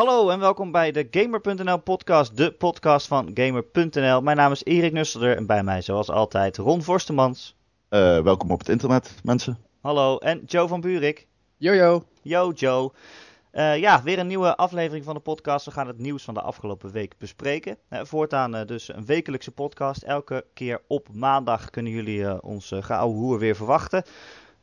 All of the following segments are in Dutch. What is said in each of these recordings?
Hallo en welkom bij de Gamer.nl podcast, de podcast van Gamer.nl. Mijn naam is Erik Nusselder en bij mij zoals altijd Ron Forstemans. Uh, welkom op het internet, mensen. Hallo en Joe van Buurik. Yo Yo Joe. Uh, ja, weer een nieuwe aflevering van de podcast. We gaan het nieuws van de afgelopen week bespreken. Uh, voortaan uh, dus een wekelijkse podcast. Elke keer op maandag kunnen jullie ons uh, hoer weer verwachten.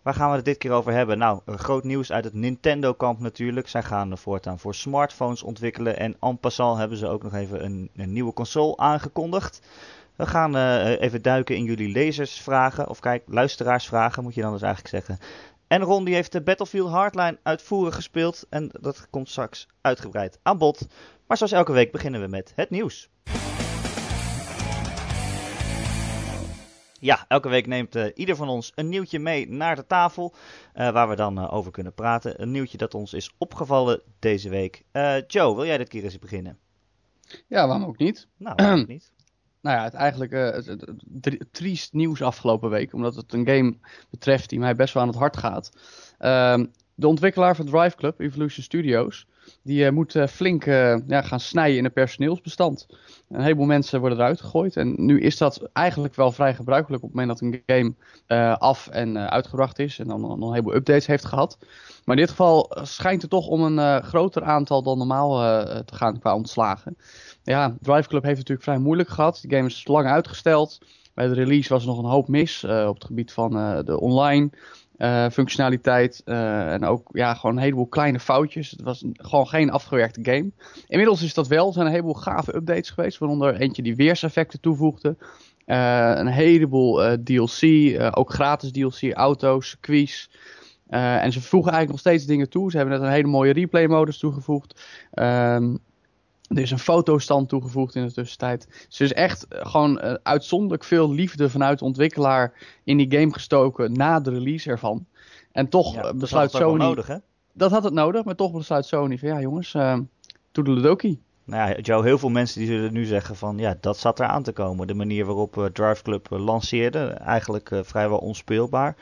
Waar gaan we het dit keer over hebben? Nou, groot nieuws uit het Nintendo-kamp natuurlijk. Zij gaan voortaan voor smartphones ontwikkelen. En en passant hebben ze ook nog even een, een nieuwe console aangekondigd. We gaan uh, even duiken in jullie lezersvragen. Of kijk, luisteraarsvragen moet je dan dus eigenlijk zeggen. En Ron die heeft de Battlefield Hardline uitvoerig gespeeld. En dat komt straks uitgebreid aan bod. Maar zoals elke week beginnen we met het nieuws. Ja, elke week neemt uh, ieder van ons een nieuwtje mee naar de tafel. Uh, waar we dan uh, over kunnen praten. Een nieuwtje dat ons is opgevallen deze week. Joe, wil jij dit keer eens beginnen? Ja, waarom ook niet? Nou, waarom ook niet? nou ja, het eigenlijk uh, triest nieuws afgelopen week. Omdat het een game betreft die mij best wel aan het hart gaat. Uh, de ontwikkelaar van Drive Club, Evolution Studios, die uh, moet uh, flink ja, gaan snijden in het personeelsbestand. Een heleboel mensen worden eruit gegooid. En nu is dat eigenlijk wel vrij gebruikelijk op het moment dat een game af en uitgebracht is. En dan nog een heleboel updates heeft gehad. Maar in dit geval schijnt het toch om een groter aantal dan normaal te gaan qua ontslagen ja, Drive Club heeft het natuurlijk vrij moeilijk gehad. De game is lang uitgesteld. Bij de release was er nog een hoop mis op het gebied van de online uh, functionaliteit. en ook ja, gewoon een heleboel kleine foutjes. Het was gewoon geen afgewerkte game. Inmiddels is dat wel. Er zijn een heleboel gave updates geweest. Waaronder eentje die weerseffecten toevoegde. een heleboel DLC, ook gratis DLC, auto's, circuits. en ze voegen eigenlijk nog steeds dingen toe. Ze hebben net een hele mooie replay modus toegevoegd. Um, er is een fotostand toegevoegd in de tussentijd. Dus er is echt eh, gewoon uh, uitzonderlijk veel liefde vanuit de ontwikkelaar in die game gestoken na de release ervan. En toch ja, besluit dat Sony. nodig, hè? Dat had het nodig, maar toch besluit Sony van ja, jongens, uh, toedeledokie. Nou ja, Joe, heel veel mensen die zullen nu zeggen van ja, dat zat er aan te komen. De manier waarop uh, Drive Club lanceerde, eigenlijk vrijwel onspeelbaar.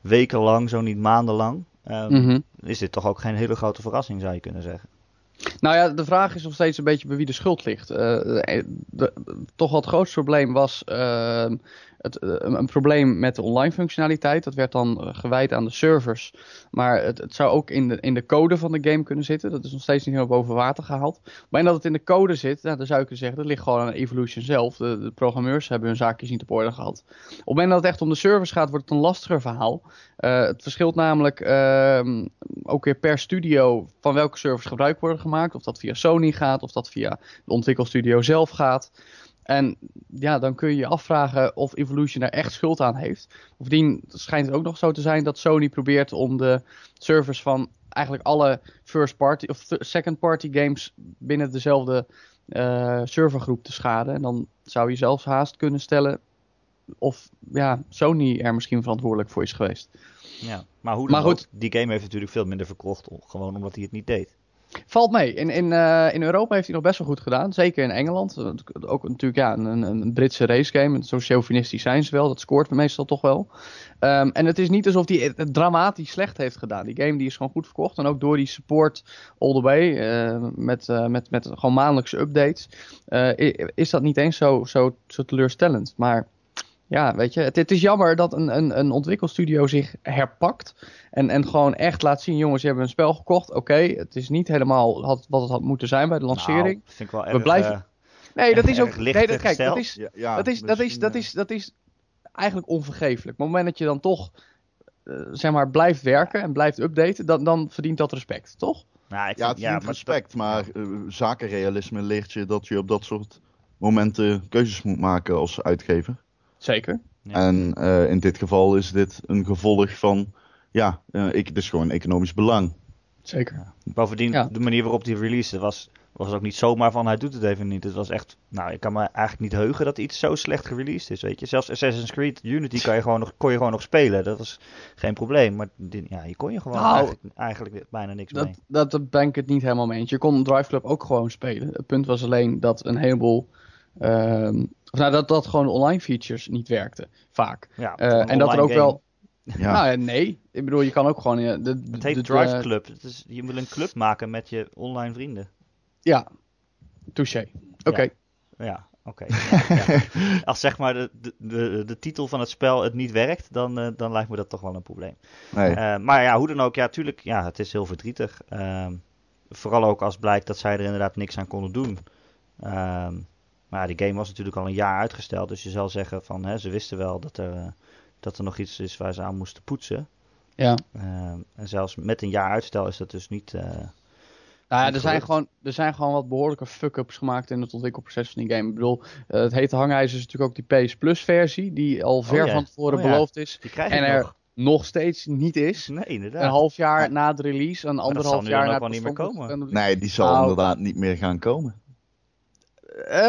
Wekenlang, zo niet maandenlang. Mm -hmm. Is dit toch ook geen hele grote verrassing, zou je kunnen zeggen? Nou ja, de vraag is nog steeds een beetje bij wie de schuld ligt. De, de, toch wel het grootste probleem was uh, het, eh, een probleem met de online functionaliteit. Dat werd dan eh, gewijd aan de servers. Maar het, het, zou ook in de, in de code van de game kunnen zitten. Dat is nog steeds niet heel boven water gehaald. Maar dat het in de code zit, nou, dan zou ik kunnen zeggen, dat ligt gewoon aan Evolution zelf. De, de, programmeurs hebben hun zaakjes niet op orde gehad. Op het moment dat het echt om de servers gaat, wordt het een lastiger verhaal. Het verschilt namelijk uh, ook weer per studio van welke servers gebruik worden gemaakt. Of dat via Sony gaat, of dat via de ontwikkelstudio zelf gaat. En ja, dan kun je je afvragen of Evolution daar echt schuld aan heeft. Bovendien schijnt het ook nog zo te zijn dat Sony probeert om de servers van eigenlijk alle first party of second party games binnen dezelfde uh, servergroep te schaden. En dan zou je zelfs haast kunnen stellen of ja, Sony er misschien verantwoordelijk voor is geweest. Ja, maar hoe dan maar goed, ook, die game heeft natuurlijk veel minder verkocht, gewoon omdat hij het niet deed. Valt mee. In, in, uh, in Europa heeft hij nog best wel goed gedaan. Zeker in Engeland. Ook natuurlijk ja, een, een Britse racegame. Zo chauvinistisch zijn ze wel. Dat scoort meestal toch wel. Um, en het is niet alsof hij het dramatisch slecht heeft gedaan. Die game die is gewoon goed verkocht. En ook door die support all the way. Uh, met, uh, met, met gewoon maandelijkse updates. is dat niet eens zo, zo, zo teleurstellend. Maar ja, weet je, het, het, is jammer dat een, een, een ontwikkelstudio zich herpakt. En, en gewoon echt laat zien, jongens, je hebben een spel gekocht. Oké, het is niet helemaal had, wat het had moeten zijn bij de lancering. Nou, vind ik wel erg, We blijven. Uh, nee, dat is ook. Nee, dat, kijk, dat is, ja, ja, dat, is, dat, is, dat, is, dat is eigenlijk onvergeeflijk. Maar op het moment dat je dan toch, uh, zeg maar, blijft werken en blijft updaten, dan, dan verdient dat respect, toch? Nou, ik ja, het verdient respect, maar uh, zakenrealisme leert je dat je op dat soort momenten keuzes moet maken als uitgever. Zeker. Ja. En uh, in dit geval is dit een gevolg van, ja, uh, ik, het is gewoon economisch belang. Zeker. Ja. Bovendien, ja. de manier waarop die release was, was ook niet zomaar van hij doet het even niet. Het was echt, nou, ik kan me eigenlijk niet heugen dat iets zo slecht gereleased is, weet je. Zelfs Assassin's Creed Unity kan je gewoon nog, kon je gewoon nog spelen. Dat was geen probleem. Maar dit, ja, hier kon je gewoon nou, eigenlijk, eigenlijk, bijna niks dat, mee. Dat, dat ben ik het niet helemaal mee eens. Je kon Drive Club ook gewoon spelen. Het punt was alleen dat een heleboel... Um, of nou, dat, dat gewoon online features niet werkten, vaak. Ja, uh, en dat er ook game. wel... Ja. Nou nee. Ik bedoel, je kan ook gewoon... De, het heet de, Drive Club. Het is, je wil een club maken met je online vrienden. Ja, touché. Oké. Ja, oké. Ja. Als zeg maar de, de, de, de titel van het spel het niet werkt, dan, eh, dan lijkt me dat toch wel een probleem. Nee. Eh, maar ja, hoe dan ook, ja, tuurlijk, ja, het is heel verdrietig. Ehm, vooral ook als blijkt dat zij er inderdaad niks aan konden doen. Maar ja, die game was natuurlijk al een jaar uitgesteld, dus je zal zeggen van, hè, ze wisten wel dat er, dat er nog iets is waar ze aan moesten poetsen. Ja. Ehm, en zelfs met een jaar uitstel is dat dus niet... eh, Nou ja, Niet er zijn, gewoon, er zijn gewoon wat behoorlijke fuck-ups gemaakt in het ontwikkelproces van die game. Ik bedoel, eh, het hete hangijzer is natuurlijk ook die PS Plus versie, die al ver Oh ja. van tevoren Oh ja. beloofd is. die krijg En er nog. nog steeds niet is. Nee, inderdaad. Een half jaar na de release, een anderhalf jaar na het niet meer komen. en- Nee, die zal Nou. inderdaad niet meer gaan komen. Eh,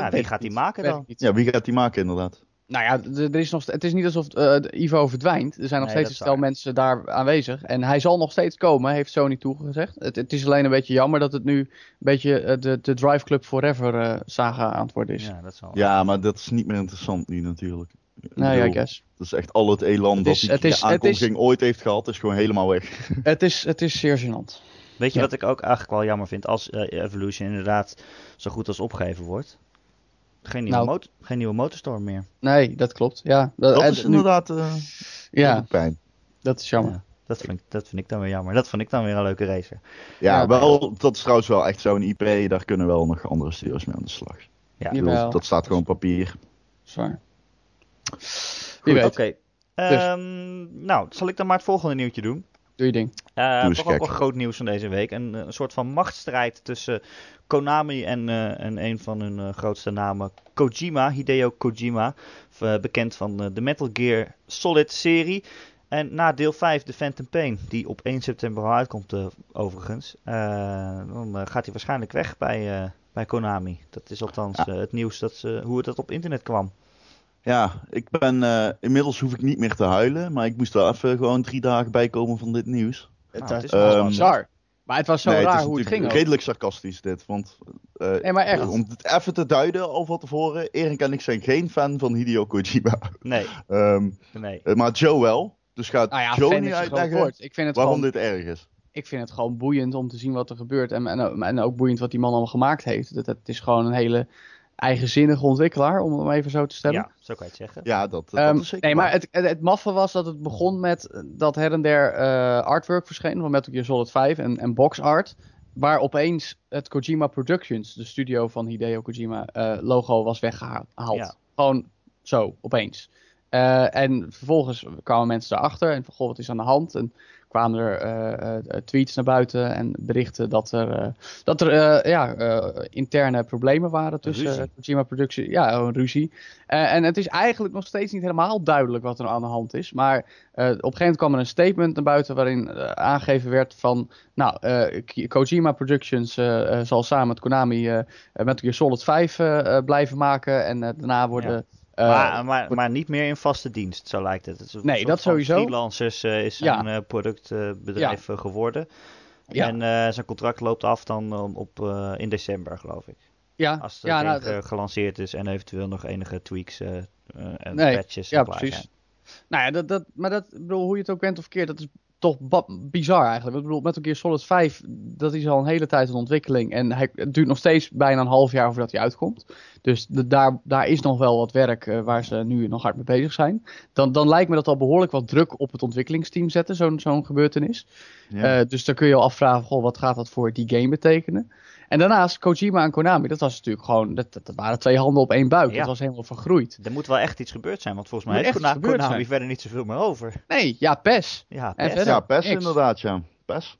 Nou, wie gaat die maken dan? Ja, wie gaat die maken inderdaad? Nou ja, er is nog, het is niet alsof eh, Ivo verdwijnt. Er zijn nog Nee, steeds een stel waar. mensen daar aanwezig. En hij zal nog steeds komen, heeft Sony toegezegd. Het, het is alleen een beetje jammer dat het nu een beetje eh, de, de Drive Club Forever eh, saga aan het worden is. Ja, dat zal. Ja, maar dat is niet meer interessant nu natuurlijk. Ik nou ja, guess. Dat is echt al het elan Het dat die is- aankondiging ooit heeft gehad, is gewoon helemaal weg. Het is, het is zeer gênant. Weet je Ja. wat ik ook eigenlijk wel jammer vind? Als eh, Evolution inderdaad zo goed als opgegeven wordt. Geen nieuwe, Nou. mot- geen nieuwe motorstorm meer. Nee, dat klopt. Ja, Dat is inderdaad eh ja pijn. dat is jammer. Ja, dat, vind ik, dat vind ik dan weer jammer. Dat vond ik dan weer een leuke racer. Ja, Ja. wel, dat is trouwens wel echt zo'n IP, daar kunnen wel nog andere studios mee aan de slag. Ja. Bedoel, dat staat gewoon op papier. Zwaar. Goed, Wie weet, Oké. Ehm, nou, zal ik dan maar het volgende nieuwtje doen? Doe je ding. Eh, Doe eens toch ook wel groot nieuws van deze week. Een, een soort van machtsstrijd tussen Konami en, eh, en een van hun eh, grootste namen, Kojima, Hideo Kojima. v- eh, bekend van eh, de Metal Gear Solid serie. En na deel 5, The Phantom Pain, die op 1 september al uitkomt eh, overigens. eh, dan eh, gaat hij waarschijnlijk weg bij, eh, bij Konami. Dat is althans Ja. eh, het nieuws dat, ze- hoe het dat op internet kwam. Ja, ik ben, eh, inmiddels hoef ik niet meer te huilen, maar ik moest wel even gewoon drie dagen bijkomen van dit nieuws. Het, Nou, het is was wel bizar. Maar het was zo Nee, raar hoe het ging ook. redelijk sarcastisch dit, want eh, Nee, maar echt. om het even te duiden al van tevoren, Erik en ik zijn geen fan van Hideo Kojima. Nee, Ehm, nee. eh, maar Joe wel, dus gaat Nou ja, Joe groot uitleggen. Ik vind het waarom gewoon dit erg is. ik vind het gewoon boeiend om te zien wat er gebeurt. En, en, en ook boeiend wat die man allemaal gemaakt heeft. Het, het is gewoon een hele eigenzinnige ontwikkelaar, om hem even zo te stellen. Ja, zo kan je het zeggen. Ja, dat, dat Ehm, is zeker nee, maar het, het, het maffe was dat het begon met dat her en der eh, artwork verscheen van Metal Gear Solid 5 en, en box art. Waar opeens het Kojima Productions, de studio van Hideo Kojima, eh, logo was weggehaald. Ja. Gewoon zo, opeens. Eh, en vervolgens kwamen mensen erachter en van, goh, wat is aan de hand? En kwamen er eh, eh, tweets naar buiten en berichten dat er, eh, dat er eh, ja, eh, interne problemen waren tussen Ruzie. eh, Kojima Productions. Ja, een ruzie. Eh, en het is eigenlijk nog steeds niet helemaal duidelijk wat er aan de hand is. Maar eh, op een gegeven moment kwam er een statement naar buiten waarin eh, aangegeven werd van... Nou, eh, Kojima Productions eh, eh, zal samen met Konami eh Metal Gear Solid 5 eh, eh, blijven maken. En eh, daarna worden... eh, maar, maar, maar niet meer in vaste dienst, zo lijkt het. het is een Nee, dat sowieso. Freelancers eh, is Ja. zijn eh, productbedrijf eh, geworden. Ja. En eh, zijn contract loopt af dan op, eh, in december, geloof ik. ja, Als de ja, nou, ge- gelanceerd is en eventueel nog enige tweaks eh, eh, en Nee, patches ja, precies. zijn. Nou ja, dat, dat, maar dat, bedoel, hoe je het ook bent of keert, dat is toch bizar eigenlijk. Ik bedoel, Metal Gear Solid 5, dat is al een hele tijd in ontwikkeling. En hij, het duurt nog steeds bijna een half jaar voordat hij uitkomt. Dus de, daar, daar is nog wel wat werk eh, waar ze nu nog hard mee bezig zijn. Dan, dan lijkt me dat al behoorlijk wat druk op het ontwikkelingsteam zetten, zo'n zo'n gebeurtenis. Ja. Eh, dus dan kun je al afvragen, goh, wat gaat dat voor die game betekenen? En daarnaast, Kojima en Konami, dat was natuurlijk gewoon, dat, dat, waren twee handen op één buik. Ja. Dat was helemaal vergroeid. Er moet wel echt iets gebeurd zijn, want volgens mij heeft Kona- Konami zijn. verder niet zoveel meer over. Nee, ja, PES. Ja, En verder- ja, PES inderdaad, ja. PES.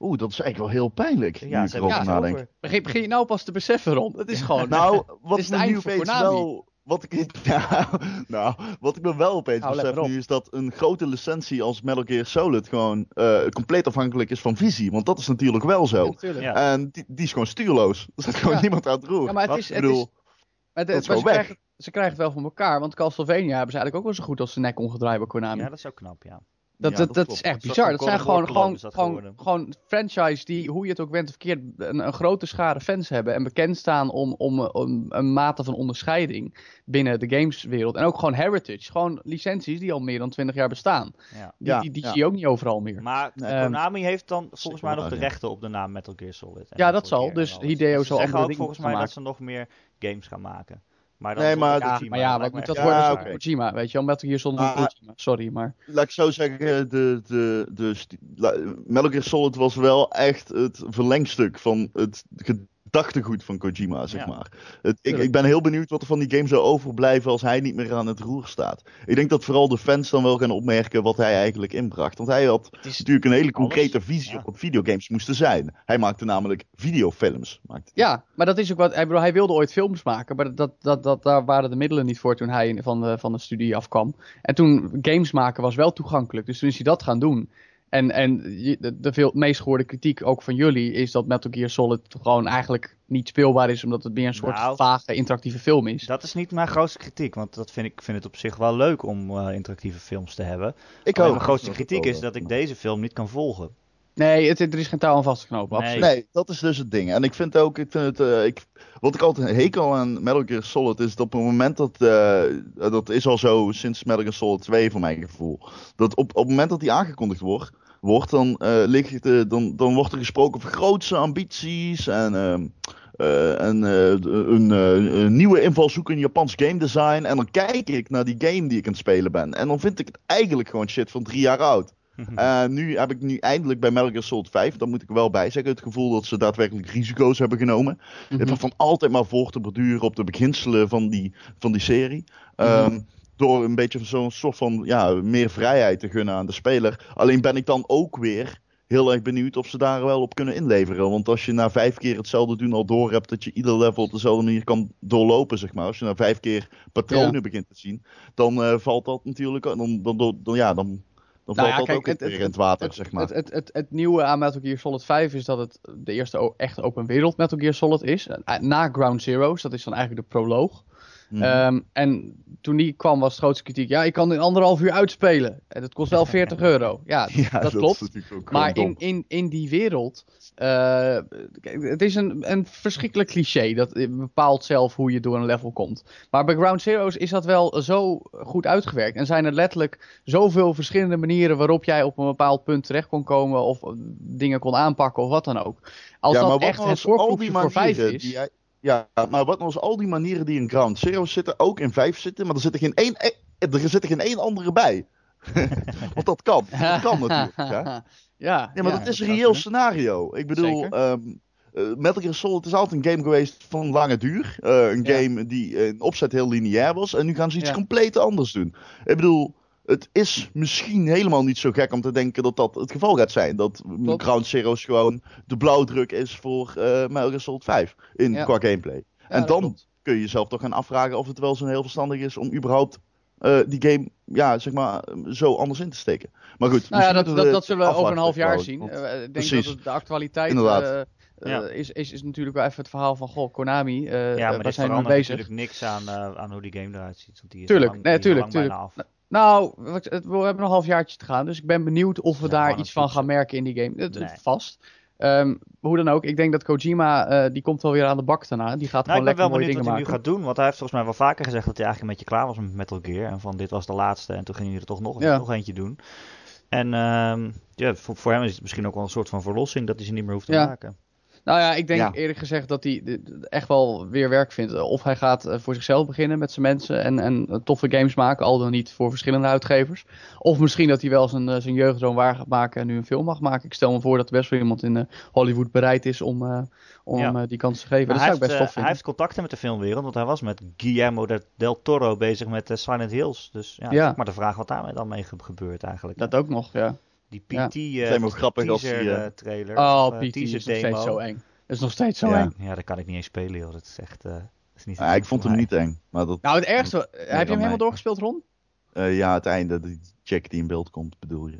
Oeh, dat is eigenlijk wel heel pijnlijk, Ja, nu ik ze hebben erover er nadenk. over. Begin, begin je nou pas te beseffen, Ron? Het is gewoon... Nou, wat is het me nu opeens wel... Wat ik, ja, nou, wat ik me wel opeens besef nu is dat een grote licentie als Metal Gear Solid gewoon eh, compleet afhankelijk is van visie. Want dat is natuurlijk wel zo. Ja, natuurlijk. Ja. En die, die is gewoon stuurloos. Er zit gewoon Ja. niemand aan het roer. Ja, maar het Wat? is... ik Het is het, dat is maar ze, weg. krijgen, ze krijgen het wel van elkaar, want Castlevania hebben ze eigenlijk ook wel zo goed als de nek omgedraaid bij Konami. Ja, dat is ook knap, ja. Dat, Ja, dat, dat dat klopt. is echt bizar. Dat zijn gewoon, gewoon, gewoon, franchise die, hoe je het ook bent of verkeerd, een, een grote schare fans hebben. En bekend staan om, om, om een mate van onderscheiding binnen de gameswereld. En ook gewoon heritage. Gewoon licenties die al meer dan 20 jaar bestaan. Ja. Die, Ja, die, die ja. zie je ook niet overal meer. Maar Nee, Ehm, Konami heeft dan volgens mij nog de rechten op de naam Metal Gear Solid. Ja, Metal dat zal. Dus. Hideo Ze zal ook volgens mij dat ze nog meer games gaan maken. Maar Nee, dan maar- zonder Ja, Kojima. maar ja, Dat wat moet dat worden Ja, oké. Kojima, weet je wel? Metal Gear zonder Ah. Kojima. Sorry, maar... Laat ik zo zeggen, de, de, de, la- Metal Gear Solid was wel echt het verlengstuk van het gedachtegoed van Kojima, zeg Ja. maar. Het, ik, ik ben heel benieuwd wat er van die game zou overblijven als hij niet meer aan het roer staat. Ik denk dat vooral de fans dan wel gaan opmerken wat hij eigenlijk inbracht. Want hij had natuurlijk een hele concrete Alles, visie ja. op wat videogames moesten zijn. Hij maakte namelijk videofilms. Maakte Ja, maar dat is ook wat. Hij, bedoel, hij wilde ooit films maken, maar dat, dat, dat, daar waren de middelen niet voor toen hij van de, van de studie afkwam. En toen games maken was wel toegankelijk, dus toen is hij dat gaan doen. En, en de, de veel, meest gehoorde kritiek ook van jullie is dat Metal Gear Solid gewoon eigenlijk niet speelbaar is, omdat het meer een soort Nou. vage interactieve film is. Dat is niet mijn grootste kritiek, want dat vind ik, vind het op zich wel leuk om eh, interactieve films te hebben. Ik Alleen ook. mijn grootste kritiek is dat ik deze film niet kan volgen. Nee, het, er is geen touw aan vast te knopen, Nee. absoluut. Nee, dat is dus het ding. En ik vind ook, ik vind het, eh, ik, wat ik altijd een hekel aan Metal Gear Solid is dat op het moment dat, eh, dat is al zo sinds Metal Gear Solid 2 voor mijn gevoel, dat op, op het moment dat die aangekondigd wordt, wordt dan, eh, ligt, dan, dan wordt er gesproken over grootse ambities en, ehm, eh, en eh, een, eh, een nieuwe invalshoek in Japans game design. En dan kijk ik naar die game die ik aan het spelen ben. En dan vind ik het eigenlijk gewoon shit van drie jaar oud. Eh, nu heb ik nu eindelijk bij Metal Gear Solid 5, daar moet ik wel bij zeggen, het gevoel dat ze daadwerkelijk risico's hebben genomen. Mhm. Het was van altijd maar voor te borduren op de beginselen van die, van die serie. Ehm, Door een beetje zo'n soort van ja, meer vrijheid te gunnen aan de speler. Alleen ben ik dan ook weer heel erg benieuwd of ze daar wel op kunnen inleveren. Want als je na vijf keer hetzelfde doen al door hebt dat je ieder level op dezelfde manier kan doorlopen, zeg maar. Als je na vijf keer patronen Ja. begint te zien, dan eh, valt dat natuurlijk. Dan, dan, dan, dan, ja, dan, dan Nou valt ja, dat kijk, ook het- weer het- in het water, Het, zeg maar. het, het, nieuwe aan Metal Gear Solid 5 is dat het de eerste echte open wereld Metal Gear Solid is. Eh, Na Ground Zeroes, dat is dan eigenlijk de proloog. Mhm. Ehm, en toen die kwam was het grootste kritiek. Ja, ik kan in anderhalf uur uitspelen. En dat kost wel 40 euro. Ja, ja, dat, klopt. Maar in, in, in die wereld. eh, het is een, een verschrikkelijk cliché. Dat bepaalt zelf hoe je door een level komt. Maar bij Ground Zeroes is dat wel zo goed uitgewerkt. En zijn er letterlijk zoveel verschillende manieren waarop jij op een bepaald punt terecht kon komen. Of dingen kon aanpakken of wat dan ook. Als Ja, dat echt nou het voorproefje voor 5 manieren is. die jij- Ja, maar wat nou als al die manieren die in Ground Zero zitten ook in 5 zitten, maar er zit er geen één, eh, er zit er geen één andere bij. Want dat kan. Dat kan natuurlijk. Ja, ja, ja maar ja, dat is een reëel scenario. Ik bedoel, ehm eh, Metal Gear Solid is altijd een game geweest van lange duur. Eh, een Ja. game die eh, in opzet heel lineair was. En nu gaan ze iets compleet anders doen. Ik bedoel, het is misschien helemaal niet zo gek om te denken dat dat het geval gaat zijn. Dat Klopt. Ground Zero's gewoon de blauwdruk is voor eh Metal Gear Solid 5 in, Ja. qua gameplay. Ja, en dan klopt. kun je jezelf toch gaan afvragen of het wel zo heel verstandig is om überhaupt eh, die game, ja, zeg maar, zo anders in te steken. Maar goed, Nou ja, dat, dat, zullen we over een half jaar trouwens, zien. want- Eh, ik denk precies. dat de actualiteit Inderdaad. eh, eh, is, is, is natuurlijk wel even het verhaal van, goh, Konami, eh ja, eh, maar dit zijn we bezig? natuurlijk niks aan, eh, aan hoe die game eruit ziet. Want die is Tuurlijk, lang, nee, tuurlijk, bijna af. Nou, ik- we hebben nog een half jaartje te gaan, dus ik ben benieuwd of we Ja, daar iets van gaan merken in die game. Het- het- Nee. Vast. Ehm, hoe dan ook, ik denk dat Kojima, eh, die komt wel weer aan de bak daarna. Die gaat Nou, ik gewoon ben wel lekker mooie benieuwd wat dingen hij nu maken. gaat doen. Want hij heeft volgens mij wel vaker gezegd dat hij eigenlijk een beetje klaar was met Metal Gear. En van dit was de laatste en toen ging hij er toch nog, Ja. nog eentje doen. En ehm, ja, voor, voor hem is het misschien ook wel een soort van verlossing dat hij ze niet meer hoeft te Ja. maken. Nou ja, ik denk Ja. eerlijk gezegd dat hij echt wel weer werk vindt. Of hij gaat eh, voor zichzelf beginnen met zijn mensen en, en eh, toffe games maken, al dan niet voor verschillende uitgevers. Of misschien dat hij wel zijn, eh, zijn jeugdroom waar gaat maken en nu een film mag maken. Ik stel me voor dat er best wel iemand in Hollywood bereid is om, eh, om Ja. die kans te geven. Maar dat hij, zou ik heeft, best tof hij vinden. heeft contacten met de filmwereld, want hij was met Guillermo de- del Toro bezig met Silent Hills. Dus ja, Ja. ook maar de vraag wat daarmee dan mee ge- gebeurt eigenlijk. Dat ook nog, ja. Die. PT Het eh, grappig als teaser die, eh, eh, trailer. Oh, of, PT is nog demo. steeds zo eng. Dat is nog steeds zo Ja. eng. Ja, dat kan ik niet eens spelen, joh. Dat is echt. eh, dat is niet Ja, ik vond hem niet eng. Maar dat, Nou, het ergste, heb je hem helemaal mij. doorgespeeld, Ron? eh, ja, het einde, die check die in beeld komt, bedoel je?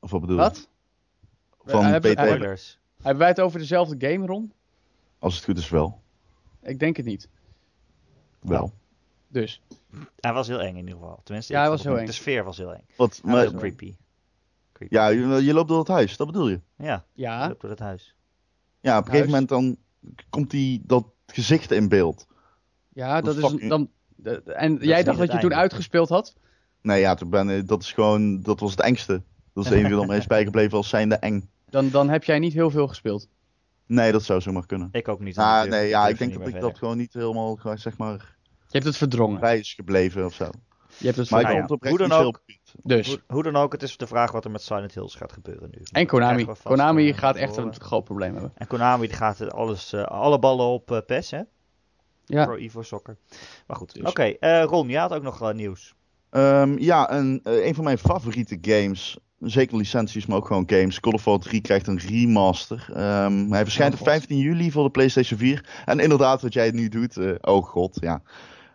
Of wat bedoel je? Wat? Van PT. Hebben wij het over dezelfde game, Ron? als het goed is wel. Ik denk het niet. Wel. Dus, Hij was heel eng in ieder geval. Tenminste, Ja, hij was heel eng. De sfeer was heel eng. Wat, maar, was heel creepy. Ja, je, je loopt door het huis, dat bedoel je? Ja, ja, loopt door het huis. Ja, op een gegeven moment dan komt die, dat gezicht in beeld. ja dat is fucking- dan... en jij dacht dat je toen uitgespeeld had? Nee, ja, toen ben, dat is gewoon, dat was het engste. Dat is het enige dat me is bijgebleven als zijnde eng. Dan, dan heb jij niet heel veel gespeeld. Nee, dat zou zomaar kunnen. Ik ook niet. Ah, nee, ja, ik denk dat ik dat gewoon niet helemaal, zeg maar, Je hebt het verdrongen. bij is gebleven of zo. Je hebt het Maar ik Nou verdrongen. ja, vond het oprecht hoe niet dan ook. Dus. Hoe, hoe dan ook, het is de vraag wat er met Silent Hills gaat gebeuren nu. En Konami. Konami eh, gaat echt een groot probleem hebben. En Konami die gaat alles, eh, alle ballen op eh PES, hè? Ja. Pro Evo Soccer. Maar goed, Dus. oké. eh, Ron, je had ook nog nieuws. Ehm, ja, een, eh, een van mijn favoriete games, zeker licenties, maar ook gewoon games. Call of Duty 3 krijgt een remaster. Ehm, hij verschijnt Oh, op God. 15 juli voor de PlayStation 4. En inderdaad, wat jij nu doet, eh, oh god, ja.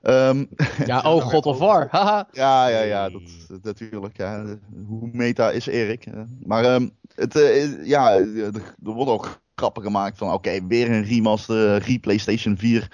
Ehm, Ja, oh god of war. Haha. ja, ja, ja, dat, dat- natuurlijk. Ja. Hoe meta is Erik? Eh, Maar ehm, het, eh, ja, er, wordt ook grappen gemaakt van, oké, weer een remaster, eh, re-PlayStation 4.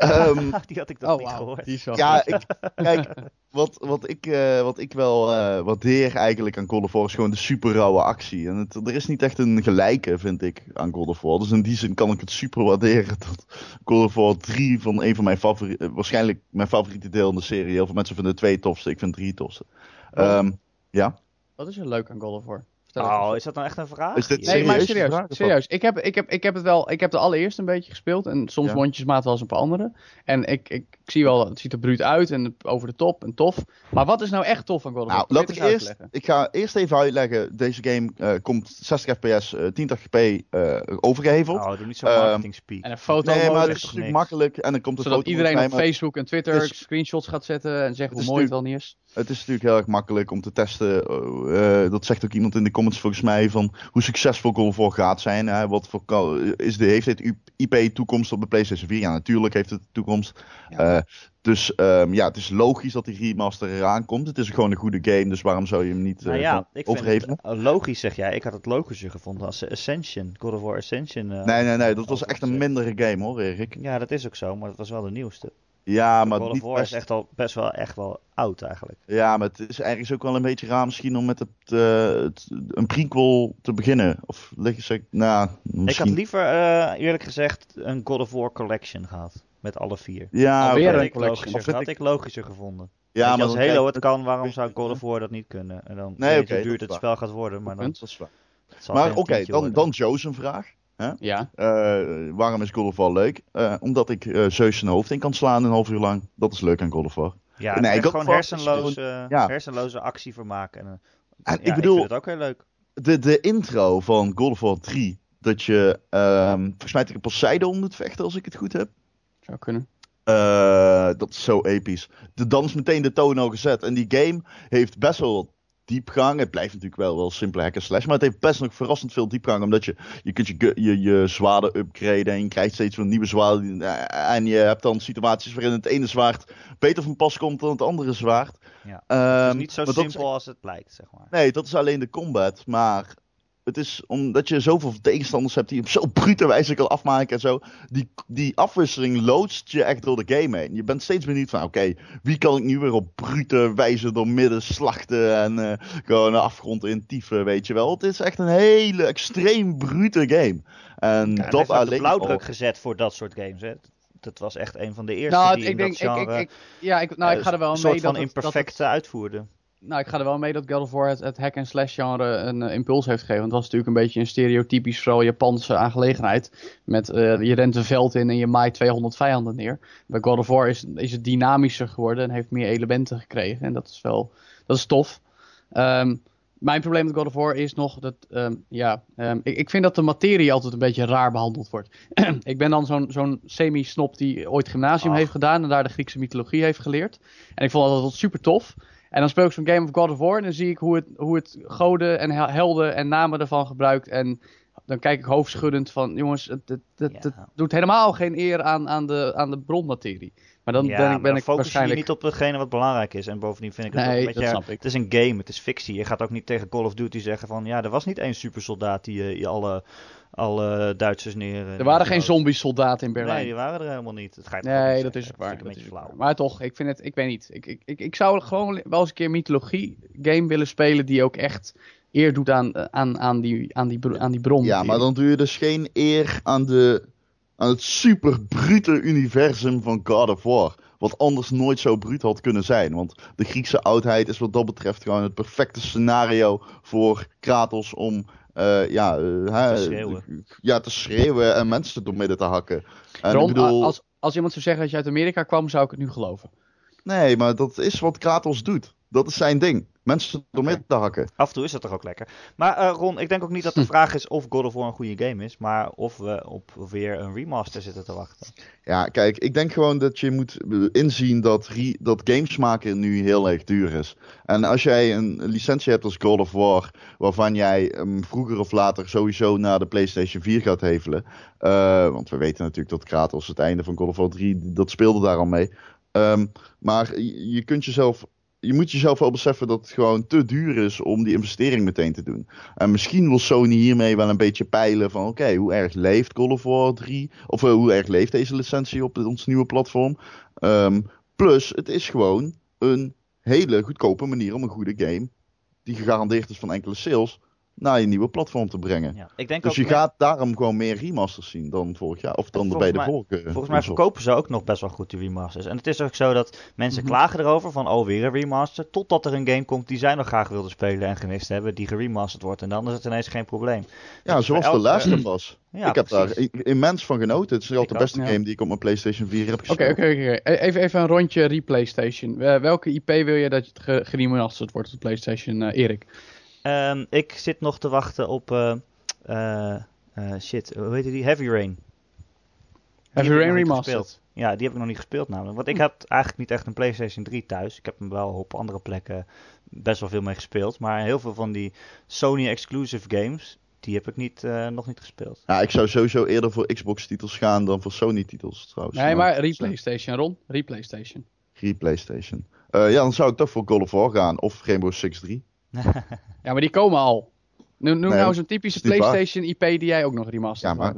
Ehm, die had ik nog Oh niet gehoord. Die is wel ja, ik, kijk, wat, wat, ik, eh, wat ik wel eh, waardeer eigenlijk aan God of War is gewoon de super rauwe actie. En het, er is niet echt een gelijke, vind ik, aan God of War. Dus in die zin kan ik het super waarderen dat God of War 3 van een van mijn favoriete, waarschijnlijk mijn favoriete deel in de serie. Heel veel mensen vinden het twee tofste, ik vind drie tofste. Ehm, ja, Wat is er leuk aan God of War? Oh, is dat nou echt een vraag? Is dit Ja. Nee, maar serieus? serieus. Vraag. Ik, heb, ik, heb, ik heb het wel. Ik heb de allereerste een beetje gespeeld. En soms Ja. mondjesmaat wel eens een paar andere. En ik, ik, ik zie wel, het ziet er bruut uit en over de top en tof. Maar wat is nou echt tof aan God of War? Nou, laat ik eerst. Ik ga eerst even uitleggen. Deze game eh, komt 60 fps, eh 1080p eh overgeheveld. Oh, doe niet zo Ehm, marketing speak. En een foto nee, maar het zegt is natuurlijk makkelijk. En dan komt Zodat iedereen op. Facebook en Twitter screenshots gaat zetten en zeggen Het hoe mooi het wel niet is. Het is natuurlijk heel erg makkelijk om te testen. eh, eh, dat zegt ook iemand in de comments volgens mij. Van hoe succesvol God of War gaat zijn. hè. wat voor, is de, heeft dit IP toekomst op de PlayStation 4? Ja, natuurlijk heeft het toekomst. Ja. Eh, dus ehm, ja, het is logisch dat die remaster eraan komt. Het is gewoon een goede game. Dus waarom zou je hem niet Nou eh, ja, vind het eh, logisch, zeg jij. Ik had het logischer gevonden als Ascension. God of War Ascension. Nee, nee, nee. Dat was echt een mindere game hoor, Erik. Ja, dat is ook zo, maar dat was wel de nieuwste. Ja, maar God of War best- is echt al best wel, echt wel oud eigenlijk. Ja, maar het is ergens ook wel een beetje raar misschien om met het, eh, het- een prequel te beginnen. Of leg je zeg, nou, misschien... Ik had liever, eh, eerlijk gezegd, een God of War collection gehad. Met alle vier. Ja. Dat een collection. vind had ik- ik logischer gevonden. ja, maar als Halo het kan, waarom zou God of War dat niet kunnen? En dan Nee, weet oké, hoe duur dat het spel gaat worden, maar dan. Dat is waar. Maar oké, dan, dan Joe's een vraag. Ja. Eh, waarom is God of War leuk? Eh, omdat ik eh Zeus zijn hoofd in kan slaan een half uur lang. Dat is leuk aan God of War. Ja, Nee, of gewoon hersenloze, ja. hersenloze actie vermaken. En, En ja, ik bedoel, vind het ook heel leuk. de, de intro van God of War 3, dat je ehm volgens mij tegen Poseidon moet vechten als ik het goed heb. Zou kunnen. Eh, dat is zo episch. De, dan is meteen de toon al gezet. En die game heeft best wel wat diepgang. Het blijft natuurlijk wel, wel simpele hack slash. Maar het heeft best nog verrassend veel diepgang. Omdat je, je kunt je, je, je zwaarden upgraden. En je krijgt steeds weer nieuwe zwaarden. Eh, En je hebt dan situaties waarin het ene zwaard beter van pas komt dan het andere zwaard. Ja. Ehm, het is niet zo is simpel als het lijkt, zeg maar. Nee, dat is alleen de combat. Maar het is omdat je zoveel tegenstanders hebt die je op zo'n brute wijze kan afmaken en zo. Die, die afwisseling loodst je echt door de game heen. Je bent steeds benieuwd van, oké, wie kan ik nu weer op brute wijze door midden slachten en eh, gewoon een afgrond in tieven, weet je wel. Het is echt een hele extreem brute game. En Ja, dat alleen blauwdruk al- gezet voor dat soort games. Hè. Dat was echt een van de eerste Nou, die ik in denk, dat ik, genre ik, ik, ja, ik, nou, ik eh, ga er wel een mee soort van dat het, dat het- imperfect uitvoerde. Nou, ik ga er wel mee dat God of War het, het hack and slash genre een eh, impuls heeft gegeven. Want het was natuurlijk een beetje een stereotypisch, vooral Japanse aangelegenheid. Met eh, je rent een veld in en je maait 200 vijanden neer. Bij God of War is, is het dynamischer geworden en heeft meer elementen gekregen. En dat is wel, dat is tof. Ehm, mijn probleem met God of War is nog dat, ehm, ja, ehm, ik, ik vind dat de materie altijd een beetje raar behandeld wordt. ik ben dan zo'n zo'n semi-snop die ooit gymnasium Ach. heeft gedaan en daar de Griekse mythologie heeft geleerd. En ik vond dat altijd super tof. En dan speel ik zo'n game of God of War en dan zie ik hoe het, hoe het goden en hel- helden en namen ervan gebruikt. En dan kijk ik hoofdschuddend van, jongens, het, het, het, het doet helemaal geen eer aan, aan, de, aan de bronmaterie. Maar dan ja, ben, maar ik, ben ik focus waarschijnlijk... je niet op hetgene wat belangrijk is. En bovendien vind ik het ook Nee, een dat beetje... snap ik. Het is een game, het is fictie. Je gaat ook niet tegen Call of Duty zeggen van... Ja, er was niet één supersoldaat die eh, je alle, alle Duitsers neer... Er waren geen zombie-soldaten in Berlijn. Nee, die waren er helemaal niet. Dat ga je toch Nee, dat zeggen. is ook waar. Dat een is beetje ook flauw. waar. Maar toch, ik vind het, ik weet niet. Ik, ik, ik, ik zou gewoon wel eens een keer mythologie game willen spelen die ook echt eer doet aan, eh, aan, aan, die, aan, die, aan die bron. Ja, maar dan doe je dus geen eer aan, de, aan het super brute universum van God of War. Wat anders nooit zo bruut had kunnen zijn. Want de Griekse oudheid is wat dat betreft gewoon het perfecte scenario voor Kratos om eh, ja, eh, hè, Te schreeuwen. ja, te schreeuwen en mensen door midden te hakken. En Ron, ik bedoel, als, als iemand zou zeggen dat je uit Amerika kwam, zou ik het nu geloven. nee, maar dat is wat Kratos doet. Dat is zijn ding. Mensen door midden te hakken. Af en toe is dat toch ook lekker. Maar eh, Ron, ik denk ook niet dat de vraag is of God of War een goede game is. Maar of we op weer een remaster zitten te wachten. Ja, kijk, ik denk gewoon dat je moet inzien dat, re- dat games maken nu heel erg duur is. En als jij een licentie hebt als God of War, waarvan jij hem vroeger of later sowieso naar de PlayStation 4 gaat hevelen. eh, want we weten natuurlijk dat Kratos het einde van God of War 3, dat speelde daar al mee. Ehm, maar je kunt jezelf. Je moet jezelf wel beseffen dat het gewoon te duur is om die investering meteen te doen. En misschien wil Sony hiermee wel een beetje peilen van oké, hoe erg leeft Call of War 3? Of eh, hoe erg leeft deze licentie op ons nieuwe platform? Ehm, plus, het is gewoon een hele goedkope manier om een goede game, die gegarandeerd is van enkele sales, naar je nieuwe platform te brengen. Ja. Ik denk Dus je met- gaat daarom gewoon meer remasters zien dan vorig jaar. Of dan Volgens bij de mij- vorige. Volgens mij verkopen ze ook nog best wel goed die remasters. En het is ook zo dat mensen Mhm. klagen erover van oh weer een remaster. Totdat er een game komt die zij nog graag wilden spelen en gemist hebben. Die geremasterd wordt. En dan is het ineens geen probleem. Ja, Dus zoals de elke- Us. Ja, ik heb precies. daar immens van genoten. Het is wel de ook, beste ja. game die ik op mijn PlayStation 4 heb Oké, gespeeld. oké, oké. E- Even, even een rondje replaystation. Eh, welke IP wil je dat het ge- geremasterd wordt op de PlayStation, eh, Erik? Ehm, ik zit nog te wachten op eh, eh, eh, shit, hoe heet die? Heavy Rain. Die Heavy Rain Remastered. gespeeld. Ja, die heb ik nog niet gespeeld namelijk. Want ik heb eigenlijk niet echt een PlayStation 3 thuis. Ik heb hem wel op andere plekken best wel veel mee gespeeld. Maar heel veel van die Sony exclusive games, die heb ik niet, eh, nog niet gespeeld. Ja, ik zou sowieso eerder voor Xbox-titels gaan dan voor Sony-titels trouwens. Nee, maar replaystation, Ron. Replaystation. Re-PlayStation. Eh, ja, dan zou ik toch voor God of War gaan. Of Rainbow Six 3. Ja, maar die komen al. Noem, noem Nee, nou zo'n typische. PlayStation IP die jij ook nog remasterd Ja, maar-.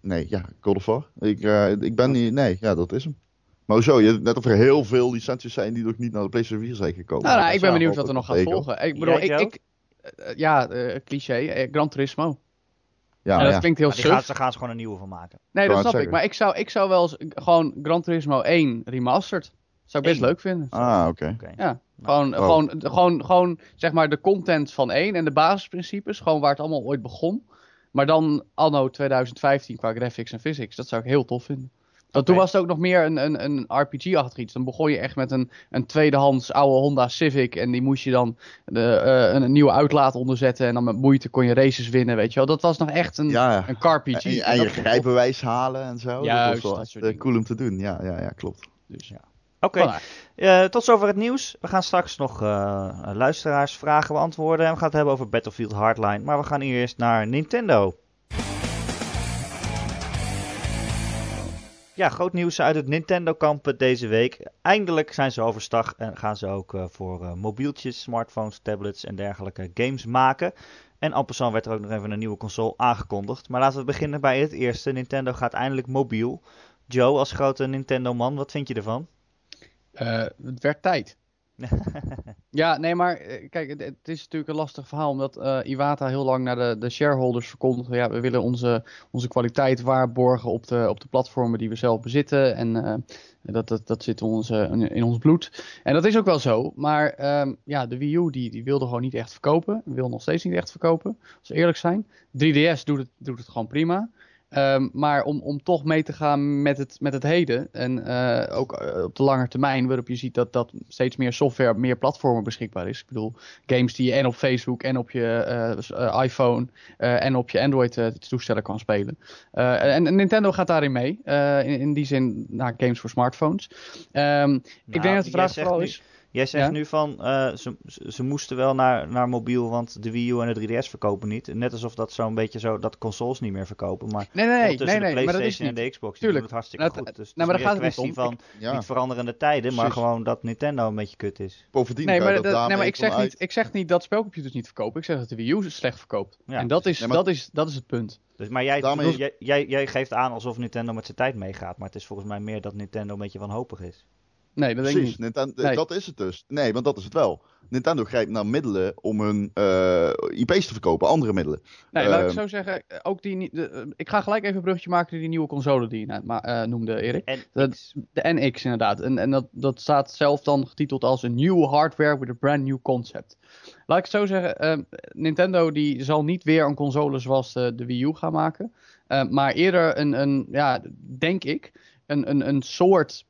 Nee, ja, God of War. Ik, eh, ik ben niet... Nee, ja, dat is hem. Maar hoezo? Je net of er heel veel licenties zijn die nog niet naar de PlayStation 4 zijn gekomen. Nou, nou, ik ben benieuwd wat er nog gaat tegen. volgen. Ik bedoel, ik, ik, ja, eh, cliché, eh, Gran Turismo. Ja, en dat ja. klinkt heel suf. ze gaan ze gewoon een nieuwe van maken. Nee, dat snap ik. Maar ik zou, ik zou wel eens gewoon Gran Turismo 1 remastered. Zou ik best Eén? leuk vinden. Ah, oké. Ja, gewoon, Oh. gewoon, gewoon, gewoon, zeg maar, de content van 1 en de basisprincipes. Gewoon waar het allemaal ooit begon. Maar dan anno 2015 qua graphics en physics. Dat zou ik heel tof vinden. Want toen was het ook nog meer een, een, een RPG-achtig iets. Dan begon je echt met een, een tweedehands oude Honda Civic. En die moest je dan de, eh, een, een nieuwe uitlaat onderzetten. En dan met moeite kon je races winnen, weet je wel. Dat was nog echt een, Ja, ja. een CarPG. En, en En je rijbewijs halen en zo. Juist, dat was wel dat echt, soort eh, cool om te doen. Ja, ja, ja, klopt. Dus, ja. Oké, eh, tot zover het nieuws. We gaan straks nog eh luisteraarsvragen beantwoorden. En we gaan het hebben over Battlefield Hardline. Maar we gaan eerst naar Nintendo. Ja, groot nieuws uit het Nintendo-kamp deze week. Eindelijk zijn ze overstag en gaan ze ook eh, voor mobieltjes, smartphones, tablets en dergelijke games maken. En passant werd er ook nog even een nieuwe console aangekondigd. Maar laten we beginnen bij het eerste. Nintendo gaat eindelijk mobiel. Joe, als grote Nintendo-man, wat vind je ervan? Eh, het werd tijd. Ja, nee, maar eh, kijk, het, het is natuurlijk een lastig verhaal, omdat eh, Iwata heel lang naar de, de shareholders verkondigde, ja, we willen onze, onze kwaliteit waarborgen op de, op de platformen die we zelf bezitten en dat, dat, dat zit onze, in ons bloed. En dat is ook wel zo, maar ehm, ja, de Wii U die, die wilde gewoon niet echt verkopen, wil nog steeds niet echt verkopen, als we eerlijk zijn. 3DS doet het, doet het gewoon prima. Ehm, maar om, om toch mee te gaan met het, met het heden. En eh, ook eh, op de lange termijn, waarop je ziet dat, dat steeds meer software op meer platformen beschikbaar is. Ik bedoel, games die je en op Facebook en op je eh, iPhone en op je Android-toestellen kan spelen. En, en Nintendo gaat daarin mee. In, in die zin, nou, games voor smartphones. Ehm, ik denk dat de vraag vooral nu- is. Jij zegt Ja. nu van, eh, ze, ze moesten wel naar, naar mobiel, want de Wii U en de 3DS verkopen niet. Net alsof dat zo'n beetje zo, dat consoles niet meer verkopen. Maar Nee, nee, nee, nee, de nee maar dat is Playstation en de Xbox, die Tuurlijk. doen het hartstikke Nou, goed. het- Dus het nou, is maar meer daar een gaat het niet kwestie van Ja, niet veranderende tijden, maar Precies. gewoon dat Nintendo een beetje kut is. bovendien Nee, maar, dat dat- nee, maar ik, zeg niet, ik zeg niet dat spelcomputers niet verkopen. Ik zeg dat de Wii U slecht verkoopt. Ja. En dat is, Nee, maar- dat, is, dat is het punt. Dus, maar jij, Daarmee- jij, jij, jij geeft aan alsof Nintendo met zijn tijd meegaat. Maar het is volgens mij meer dat Nintendo een beetje wanhopig is. Nee, dat denk ik Precies, niet. Nintendo, Nee. dat is het dus. Nee, want dat is het wel. Nintendo grijpt naar middelen om hun eh, IP's te verkopen, andere middelen. Nee, laat ik Ehm, zo zeggen. Ook die, de, eh, ik ga gelijk even een bruggetje maken naar die nieuwe console die je net ma- eh, noemde, Erik. En Dat- De NX inderdaad. En, en dat, dat staat zelf dan getiteld als een new hardware with a brand new concept. Laat ik het zo zeggen, ehm, Nintendo die zal niet weer een console zoals de, de Wii U gaan maken. Maar eerder een, een, ja, denk ik, een, een, een soort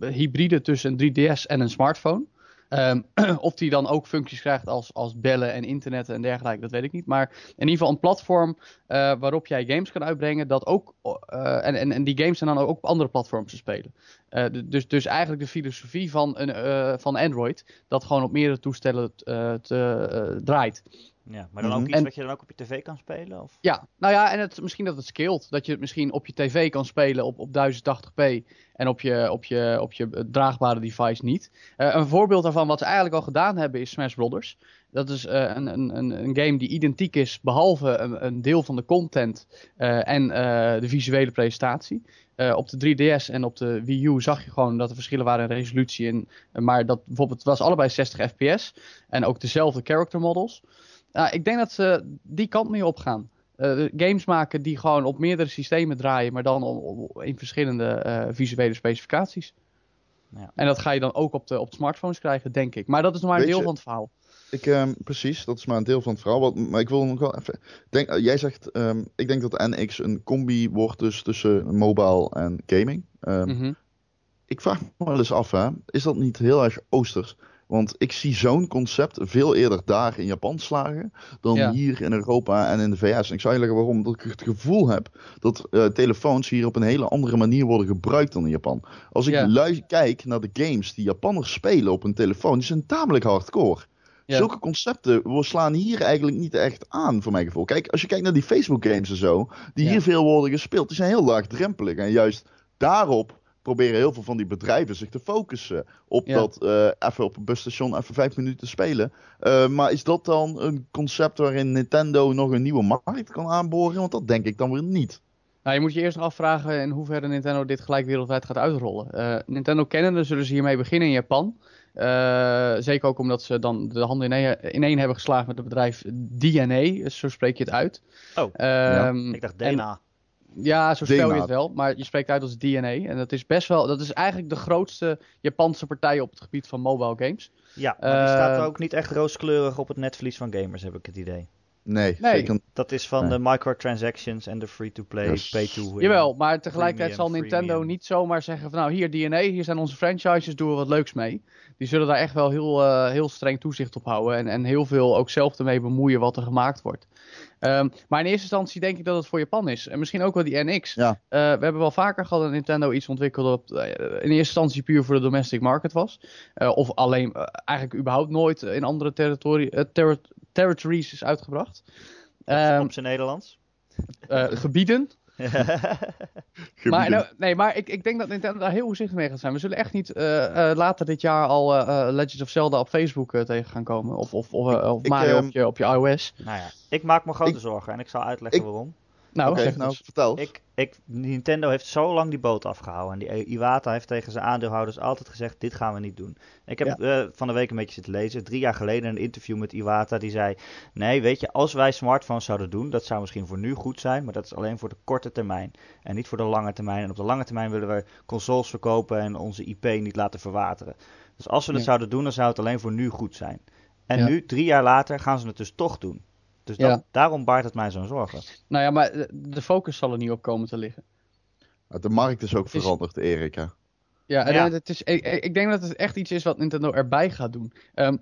hybride tussen een 3DS en een smartphone. Ehm, of die dan ook functies krijgt als, als bellen en internet en dergelijke, dat weet ik niet. Maar in ieder geval een platform eh, waarop jij games kan uitbrengen. Dat ook, eh, en, en, en die games zijn dan ook op andere platforms te spelen. Eh, dus, dus eigenlijk de filosofie van, een, van Android, dat gewoon op meerdere toestellen te, draait. Ja, maar dan ook Mhm. iets En- wat je dan ook op je tv kan spelen? Of? Ja, nou ja, en het, misschien dat het scaled. Dat je het misschien op je tv kan spelen op, op 1080p en op je, op je, op je draagbare device niet. Eh, een voorbeeld daarvan wat ze eigenlijk al gedaan hebben is Smash Brothers. Dat is eh, een, een, een, game die identiek is, behalve een, een deel van de content eh, en de visuele presentatie. Op de 3DS en op de Wii U zag je gewoon dat er verschillen waren in resolutie. En, maar dat bijvoorbeeld het was allebei 60 fps en ook dezelfde character models. Nou, ik denk dat ze die kant mee opgaan. Eh, games maken die gewoon op meerdere systemen draaien, maar dan om- om- in verschillende eh, visuele specificaties. Ja. En dat ga je dan ook op de, op de smartphones krijgen, denk ik. Maar dat is nog maar een Weet deel je- van het verhaal. Ik, ehm, precies, dat is maar een deel van het verhaal. Wat, maar ik wil nog wel even. Denk, eh, jij zegt, ehm, ik denk dat de NX een combi wordt dus tussen mobile en gaming. Ehm, Mhm. Ik vraag me wel eens af, hè, is dat niet heel erg oosters? Want ik zie zo'n concept veel eerder daar in Japan slagen dan Ja. hier in Europa en in de VS. En ik zou je leggen waarom. Dat ik het gevoel heb dat eh, telefoons hier op een hele andere manier worden gebruikt dan in Japan. Als ik Ja. kijk naar de games die Japanners spelen op een telefoon, die zijn tamelijk hardcore. Ja. Zulke concepten slaan hier eigenlijk niet echt aan, voor mijn gevoel. Kijk, als je kijkt naar die Facebook-games en zo, die hier veel worden gespeeld, die zijn heel laagdrempelig. En juist daarop proberen heel veel van die bedrijven zich te focussen. Op Ja. dat eh, even op een busstation even vijf minuten spelen. Eh, maar is dat dan een concept waarin Nintendo nog een nieuwe markt kan aanboren? Want dat denk ik dan weer niet. Nou, je moet je eerst nog afvragen in hoeverre Nintendo dit gelijk wereldwijd gaat uitrollen. Eh, Nintendo kennende zullen ze hiermee beginnen in Japan. Eh, zeker ook omdat ze dan de handen ineen, hebben geslagen met het bedrijf DNA, zo spreek je het uit. Oh, Ehm, ik dacht en- DNA. Ja, zo spel je het wel, maar je spreekt uit als DNA. En dat is best wel, dat is eigenlijk de grootste Japanse partij op het gebied van mobile games. Ja, maar die staat Eh, ook niet echt rooskleurig op het netvlies van gamers, heb ik het idee. Nee, Nee. zeker Dat is van Nee. de microtransactions en de free-to-play, Yes. pay-to-win. Jawel, maar tegelijkertijd Premium, zal Nintendo niet zomaar zeggen van nou hier DNA, hier zijn onze franchises, doen we wat leuks mee. Die zullen daar echt wel heel, eh, heel streng toezicht op houden en, en heel veel ook zelf ermee bemoeien wat er gemaakt wordt. Ehm, maar in eerste instantie denk ik dat het voor Japan is. En misschien ook wel die NX. Ja. Eh, we hebben wel vaker gehad dat Nintendo iets ontwikkelde op eh, in eerste instantie puur voor de domestic market was. Eh, of alleen eigenlijk überhaupt nooit in andere territorie, eh, terri- territories is uitgebracht. Ehm, op zijn Nederlands. eh, gebieden. Maar, nou, nee, maar ik, ik denk dat Nintendo daar heel voorzichtig mee gaat zijn. We zullen echt niet eh, eh, later dit jaar al eh, eh, Legends of Zelda op Facebook tegen gaan komen. Of, of, of, of Ik, Mario ehm, op, je, op je iOS. nou ja, ik maak me grote Ik- zorgen en ik zal uitleggen ik- waarom. Nou, Oké, zeg nou eens. vertel. Ik, ik, Nintendo heeft zo lang die boot afgehouden. En die Iwata heeft tegen zijn aandeelhouders altijd gezegd: dit gaan we niet doen. Ik heb eh, van de week een beetje zitten lezen. Drie jaar geleden een interview met Iwata. Die zei: Nee, weet je, als wij smartphones zouden doen, dat zou misschien voor nu goed zijn. Maar dat is alleen voor de korte termijn. En niet voor de lange termijn. En op de lange termijn willen we consoles verkopen en onze IP niet laten verwateren. Dus als we dat Ja. zouden doen, dan zou het alleen voor nu goed zijn. En Ja. nu, drie jaar later, gaan ze het dus toch doen. Dus dat, Ja. daarom baart het mij zo'n zorgen. Nou ja, maar de- focus zal er niet op komen te liggen. De markt is ook is- veranderd, Erika. Ja, Het is, ik, ik denk dat het echt iets is wat Nintendo erbij gaat doen. Ehm,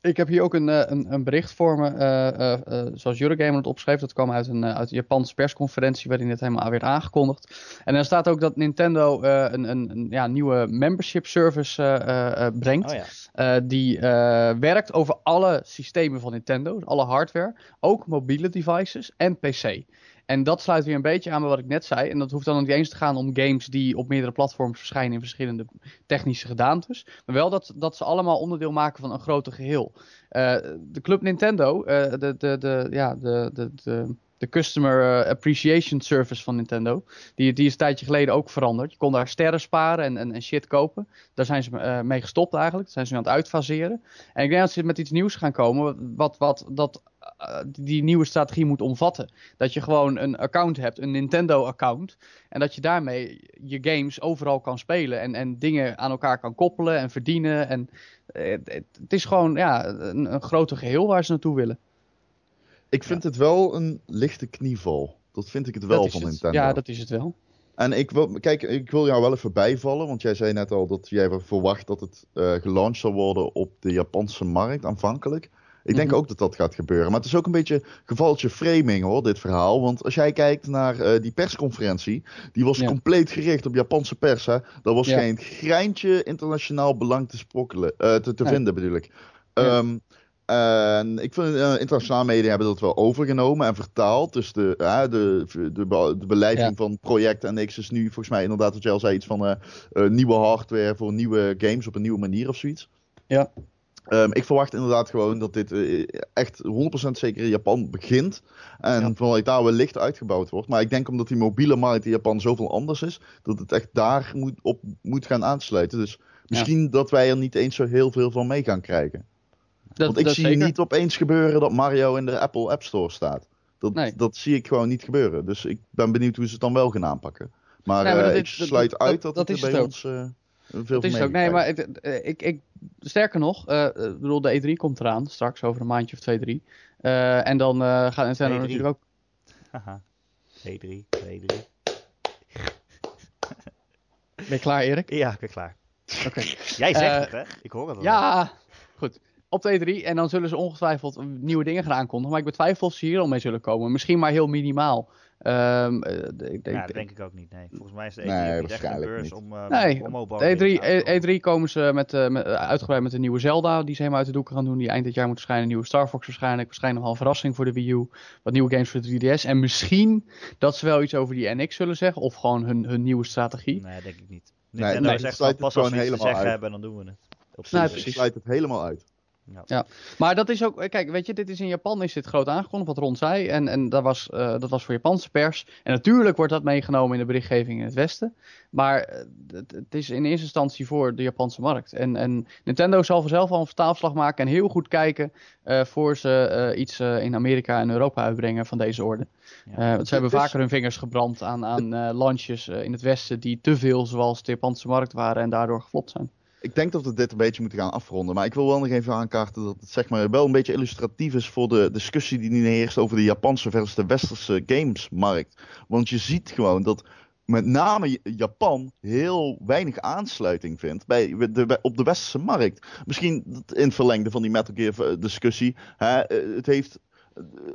Ik heb hier ook een, eh, een, een bericht voor me, uh, uh, zoals Eurogamer het opschreef. Dat kwam uit een, uit een Japanse persconferentie waarin het helemaal werd aangekondigd. En er staat ook dat Nintendo een, een, een ja, nieuwe membership service brengt. Oh ja. die werkt over alle systemen van Nintendo, alle hardware, ook mobiele devices en PC. En dat sluit weer een beetje aan bij wat ik net zei. En dat hoeft dan niet eens te gaan om games die op meerdere platforms verschijnen in verschillende technische gedaantes. Maar wel dat, dat ze allemaal onderdeel maken van een groter geheel. Uh, de Club Nintendo, uh, de, de, de, ja, de, de, de, de Customer eh, Appreciation Service van Nintendo, die, die is een tijdje geleden ook veranderd. Je kon daar sterren sparen en, en, shit kopen. Daar zijn ze mee gestopt eigenlijk. Daar zijn ze nu aan het uitfaseren. En ik denk dat ze met iets nieuws gaan komen, wat, wat dat eh, die nieuwe strategie moet omvatten. Dat je gewoon een account hebt, een Nintendo-account. En dat je daarmee je games overal kan spelen. En, en dingen aan elkaar kan koppelen en verdienen. En eh, het, het is gewoon ja, een, een groter geheel waar ze naartoe willen. Ik vind het wel een lichte knieval. Dat vind ik het wel van Nintendo. Ja, dat is het wel. En ik wil, kijk, ik wil jou wel even bijvallen, want jij zei net al dat jij verwacht dat het uh, gelanceerd zal worden op de Japanse markt aanvankelijk. Ik denk mhm. ook dat dat gaat gebeuren. Maar het is ook een beetje gevaltje framing hoor, dit verhaal. Want als jij kijkt naar uh, die persconferentie, die was compleet gericht op Japanse pers. Hè? Dat was geen greintje internationaal belang te, sprokkelen, uh, te, te vinden bedoel ik. Um, en ik vind uh, internationale media hebben dat wel overgenomen en vertaald. Dus de, uh, de, de, de, beleiding van project en niks is nu volgens mij inderdaad, wat jij al zei, iets van uh, nieuwe hardware voor nieuwe games op een nieuwe manier of zoiets. Ja. Um, ik verwacht inderdaad gewoon dat dit uh, echt 100% zeker in Japan begint. En ja. vanuit daar wellicht uitgebouwd wordt. Maar ik denk omdat die mobiele markt in Japan zoveel anders is, dat het echt daar moet, op moet gaan aansluiten. Dus misschien ja. dat wij er niet eens zo heel veel van mee gaan krijgen. Dat, Want ik dat zie zeker. niet opeens gebeuren dat Mario in de Apple App Store staat. Dat, nee. dat zie ik gewoon niet gebeuren. Dus ik ben benieuwd hoe ze het dan wel gaan aanpakken. Maar, nee, maar uh, ik sluit uit dat, dat, het bij ons... Uh, veel dat is ook. Nee, maar ik, ik, ik, sterker nog, uh, bedoel, de E3 komt eraan straks over een maandje of twee, drie. Uh, en dan uh, gaat Nintendo E3. natuurlijk ook. Haha. E3, E3. ben je klaar, Erik? Ja, ik ben klaar. Oké. Okay. Jij zegt het, hè? Ik hoor het wel. Ja, goed. Op de E3 en dan zullen ze ongetwijfeld nieuwe dingen gaan aankondigen. Maar ik betwijfel of ze hier al mee zullen komen. Misschien maar heel minimaal. Um, ik, ja, dat denk ik ook niet. Nee. Volgens mij is de E3 nee, niet echt een beurs niet. om, uh, nee, mobile E3, E3 komen ze met, uh, met, uitgebreid met een nieuwe Zelda die ze helemaal uit de doeken gaan doen. Die eind dit jaar moet verschijnen. Een nieuwe Star Fox waarschijnlijk. Waarschijnlijk nog wel een verrassing voor de Wii U. Wat nieuwe games voor de 3DS. En misschien dat ze wel iets over die NX zullen zeggen. Of gewoon hun, hun nieuwe strategie. Nee, denk ik niet. Nee, nee, nee zegt pas als we iets te zeggen uit. hebben, dan doen we het. Nee, precies. sluit het helemaal uit. Ja. ja. maar dat is ook, kijk, weet je, dit is in Japan is dit groot aangekondigd, wat Ron zei. En, en dat, was, uh, dat was voor Japanse pers. En natuurlijk wordt dat meegenomen in de berichtgeving in het Westen. Maar uh, het, het, is in eerste instantie voor de Japanse markt. En, en Nintendo zal vanzelf al een vertaalslag maken en heel goed kijken uh, voor ze iets in Amerika en Europa uitbrengen van deze orde. Ja. want ze hebben vaker hun vingers gebrand aan, aan landjes in het Westen die te veel zoals de Japanse markt waren en daardoor geflopt zijn ik denk dat we dit een beetje moeten gaan afronden. Maar ik wil wel nog even aankaarten dat het zeg maar, wel een beetje illustratief is voor de discussie die nu heerst over de Japanse versus de westerse gamesmarkt. Want je ziet gewoon dat met name Japan heel weinig aansluiting vindt bij de, op de westerse markt. Misschien in het verlengde van die Metal Gear discussie. Hè, eh, het heeft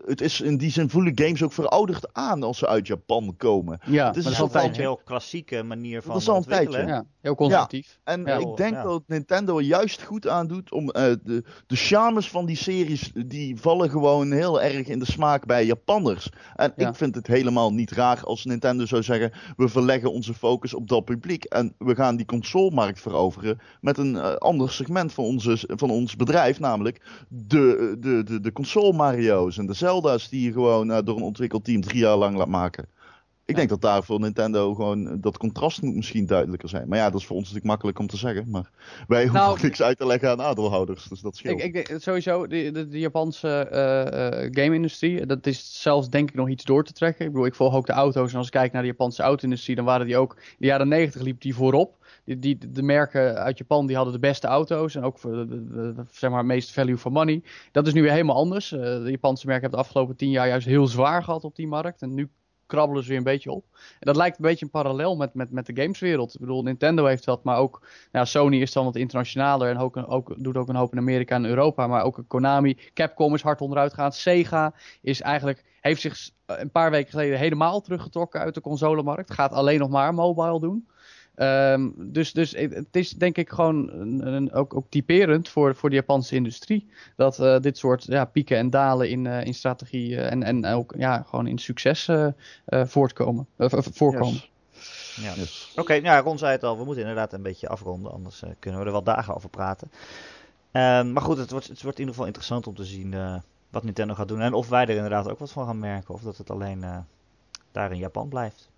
het is in die zin voelen games ook verouderd aan als ze uit Japan komen. Ja, het is, dat is altijd een heel klassieke manier van dat is al een tijdje. Ja, heel conservatief. Ja, en ja, ik denk ja. dat Nintendo er juist goed aan doet om uh, de, de charmes van die series, die vallen gewoon heel erg in de smaak bij Japanners. En ik vind het helemaal niet raar als Nintendo zou zeggen, we verleggen onze focus op dat publiek en we gaan die consolemarkt veroveren met een uh, ander segment van, onze, van ons bedrijf, namelijk de, de, de, de console Mario's en de Zelda's die je gewoon uh, door een ontwikkelteam drie jaar lang laat maken. Ik denk dat daar voor Nintendo gewoon eh, dat contrast moet misschien duidelijker zijn. Maar ja, dat is voor ons natuurlijk makkelijk om te zeggen. Maar wij hoeven nou, niks uit te leggen aan aandeelhouders. Dus dat scheelt. Ik, ik, sowieso, de, de, de Japanse uh, game-industrie, dat is zelfs denk ik nog iets door te trekken. Ik bedoel, ik volg ook de auto's. En als ik kijk naar de Japanse auto-industrie, dan waren die ook... In de jaren negentig liep die voorop. Die, die, de merken uit Japan die hadden de beste auto's en ook voor de, de, de, zeg maar meest value for money. Dat is nu weer helemaal anders. Uh, de Japanse merken hebben de afgelopen tien jaar juist heel zwaar gehad op die markt. En nu krabbelen ze weer een beetje op. En dat lijkt een beetje een parallel met, met, met de gameswereld. Ik bedoel, Nintendo heeft dat, maar ook nou, Sony is dan wat internationaler en ook, ook, doet ook een hoop in Amerika en Europa. Maar ook Konami, Capcom is hard onderuit gaan. Sega is eigenlijk, heeft zich een paar weken geleden helemaal teruggetrokken uit de consolemarkt. Gaat alleen nog maar mobile doen. Ehm, dus, dus het is denk ik gewoon een, een, ook, ook typerend voor, voor de Japanse industrie. Dat uh, dit soort ja, pieken en dalen in, uh, in strategie uh, en, en ook ja, gewoon in succes voortkomen, voorkomen. Yes. Ja. Yes. Oké, okay, ja, Ron zei het al, we moeten inderdaad een beetje afronden, anders kunnen we er wel dagen over praten. Um, maar goed, het wordt, het wordt in ieder geval interessant om te zien wat Nintendo gaat doen en of wij er inderdaad ook wat van gaan merken of dat het alleen daar in Japan blijft.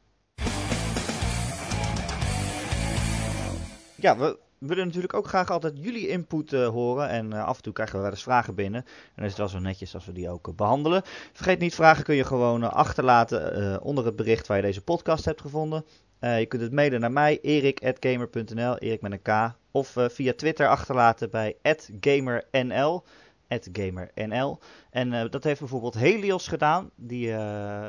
Ja, we willen natuurlijk ook graag altijd jullie input uh, horen. En uh, af en toe krijgen we wel eens vragen binnen. En dan is het wel zo netjes als we die ook uh, behandelen. Vergeet niet, vragen kun je gewoon achterlaten onder het bericht waar je deze podcast hebt gevonden. je kunt het mailen naar mij, erik.gamer.nl, Erik met een K. Of via Twitter achterlaten bij @gamernl gamernl. En uh, dat heeft bijvoorbeeld Helios gedaan. Die uh,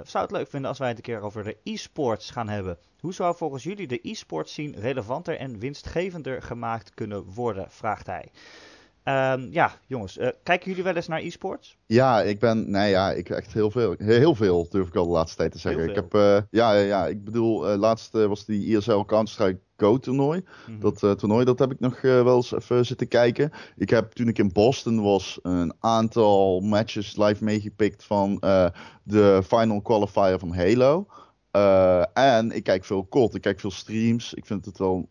zou het leuk vinden als wij het een keer over de e-sports gaan hebben. Hoe zou volgens jullie de e-sports zien relevanter en winstgevender gemaakt kunnen worden? Vraagt hij. Um, ja, jongens, uh, kijken jullie wel eens naar e-sports? Ja, ik ben, nee ja, ik echt heel veel. Heel veel durf ik al de laatste tijd te zeggen. Ik heb, ja, ja, ik bedoel, laatst was die ESL Counter-Strike Go toernooi. Mm -hmm. Dat toernooi, dat heb ik nog wel eens even zitten kijken. Ik heb toen ik in Boston was, een aantal matches live meegepikt van de final qualifier van Halo. en ik kijk veel COD, ik kijk veel streams. Ik vind het wel,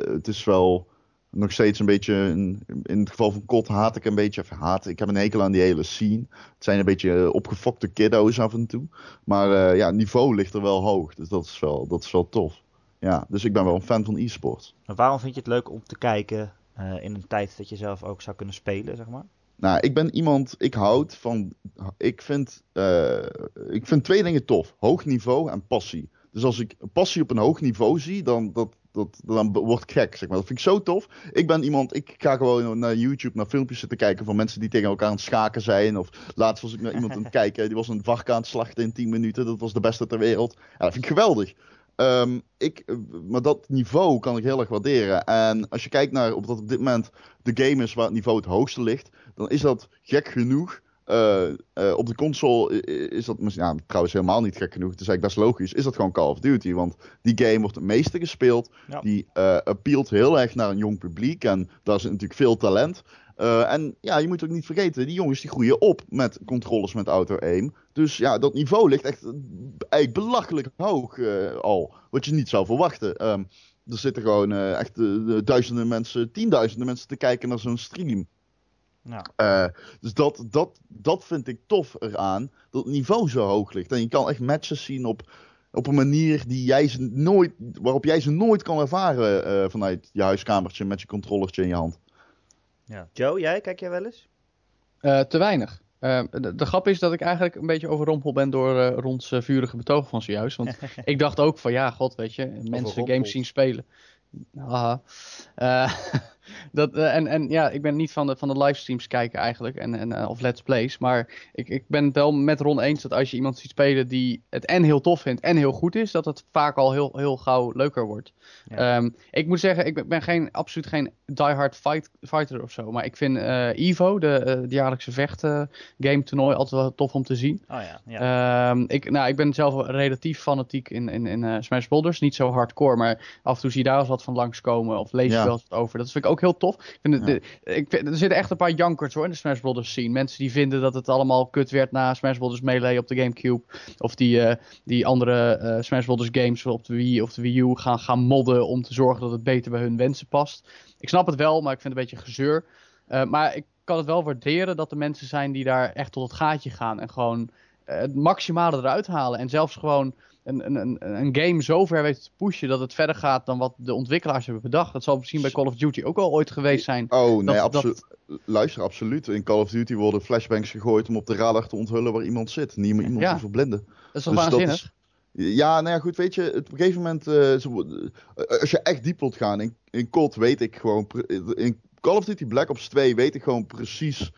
het is wel nog steeds een beetje, in, in het geval van Kot haat ik een beetje, haat, ik heb een hekel aan die hele scene. Het zijn een beetje opgefokte kiddo's af en toe. Maar ja, het niveau ligt er wel hoog, dus dat is wel, dat is wel tof. Ja, dus ik ben wel een fan van e-sport. Waarom vind je het leuk om te kijken uh, in een tijd dat je zelf ook zou kunnen spelen, zeg maar? Nou, ik ben iemand, ik houd van, ik vind, uh, ik vind twee dingen tof. Hoog niveau en passie. Dus als ik passie op een hoog niveau zie, dan, dat, dat, dan word ik gek, zeg maar. Dat vind ik zo tof. Ik ben iemand, ik ga gewoon naar YouTube, naar filmpjes zitten kijken van mensen die tegen elkaar aan het schaken zijn. Of laatst was ik naar iemand aan het kijken, die was een varken aan het slachten in 10 minuten. Dat was de beste ter wereld. Ja, dat vind ik geweldig. Um, ik, maar dat niveau kan ik heel erg waarderen. En als je kijkt naar op dat op dit moment de game is waar het niveau het hoogste ligt, dan is dat gek genoeg uh, uh, op de console is dat ja, trouwens helemaal niet gek genoeg. Het is eigenlijk best logisch. Is dat gewoon Call of Duty? Want die game wordt het meeste gespeeld. Ja. Die uh, appealt heel erg naar een jong publiek. En daar is natuurlijk veel talent. En ja, je moet ook niet vergeten, die jongens die groeien op met controllers met auto-aim. Dus ja, dat niveau ligt echt eigenlijk belachelijk hoog al. Wat je niet zou verwachten. Um, er zitten gewoon echt duizenden mensen, tienduizenden mensen te kijken naar zo'n stream. Ja. Dus dat, dat, dat vind ik tof eraan. Dat het niveau zo hoog ligt. En je kan echt matches zien op, op een manier die jij ze nooit, waarop jij ze nooit kan ervaren vanuit je huiskamertje met je controllertje in je hand. Ja. Joe, jij, kijk jij wel eens? Uh, te weinig. De, de, grap is dat ik eigenlijk een beetje overrompeld ben door Rons vurige betoog van zojuist. Want ik dacht ook van ja, god, weet je, mensen games zien spelen. Haha. dat, uh, en, en ja, ik ben niet van de, van de livestreams kijken eigenlijk, en, en, uh, of let's plays. Maar ik, ik ben het wel met Ron eens dat als je iemand ziet spelen die het en heel tof vindt en heel goed is, dat het vaak al heel, heel gauw leuker wordt. Ja. Um, ik moet zeggen, ik ben geen, absoluut geen diehard fight, fighter of zo. Maar ik vind uh, Evo, de, de jaarlijkse vecht game toernooi, altijd wel tof om te zien. Oh ja, ja. Um, ik, nou, ik ben zelf relatief fanatiek in, in, in Smash Brothers. Niet zo hardcore, maar af en toe zie je daar eens wat van langskomen of lees je ja. wel eens wat over. Dat vind ik ook heel tof. Ik vind het, ja. de, ik vind, er zitten echt een paar jankers hoor in de Smash Brothers scene. Mensen die vinden dat het allemaal kut werd na Smash Brothers Melee op de Gamecube. Of die, uh, die andere uh, Smash Brothers games op de Wii of de Wii U gaan, gaan modden om te zorgen dat het beter bij hun wensen past. Ik snap het wel, maar ik vind het een beetje gezeur. Uh, maar ik kan het wel waarderen dat er mensen zijn die daar echt tot het gaatje gaan. En gewoon het maximale eruit halen. En zelfs gewoon een, een, een game zo ver weten te pushen dat het verder gaat dan wat de ontwikkelaars hebben bedacht. Dat zal misschien bij Call of Duty ook al ooit geweest zijn. Oh, nee, absoluut. Luister, absoluut. In Call of Duty worden flashbangs gegooid om op de radar te onthullen waar iemand zit. Niet om iemand ja. te verblinden. Dat is toch dus waanzinnig? Ja, nou ja, goed, weet je, op een gegeven moment, uh, zo, als je echt diep wilt gaan, in, in COD weet ik gewoon, in Call of Duty Black Ops 2 weet ik gewoon precies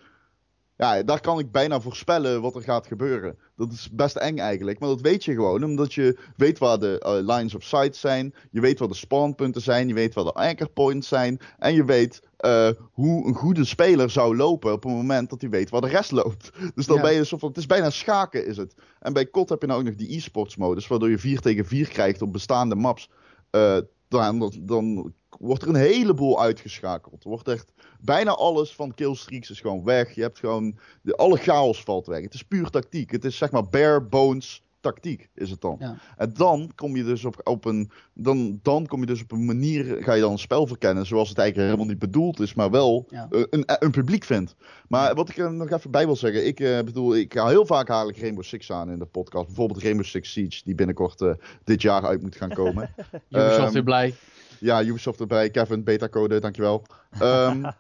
ja, daar kan ik bijna voorspellen wat er gaat gebeuren. Dat is best eng eigenlijk. Maar dat weet je gewoon, omdat je weet waar de uh, lines of sight zijn. Je weet waar de spawnpunten zijn. Je weet waar de anchor points zijn. En je weet uh, hoe een goede speler zou lopen op het moment dat hij weet waar de rest loopt. Dus dan Ja. ben je soort van, het is bijna schaken is het. En bij COD heb je nou ook nog die e-sports modus, waardoor je 4 tegen 4 krijgt op bestaande maps. Eh, dan, dan wordt er een heleboel uitgeschakeld. Er wordt echt bijna alles van killstreaks is gewoon weg. Je hebt gewoon, de, alle chaos valt weg. Het is puur tactiek. Het is zeg maar bare bones tactiek is het dan. Ja. En dan kom je dus op, op een dan, dan kom je dus op een manier ga je dan een spel verkennen zoals het eigenlijk helemaal niet bedoeld is, maar wel Ja. eh, een, een publiek vindt. Maar wat ik er nog even bij wil zeggen, ik eh, bedoel, ik haal heel vaak haal ik Rainbow Six aan in de podcast. Bijvoorbeeld Rainbow Six Siege, die binnenkort eh, dit jaar uit moet gaan komen. Ubisoft Ehm, weer blij. Ja, Ubisoft erbij. Kevin, beta-code, dankjewel. Ehm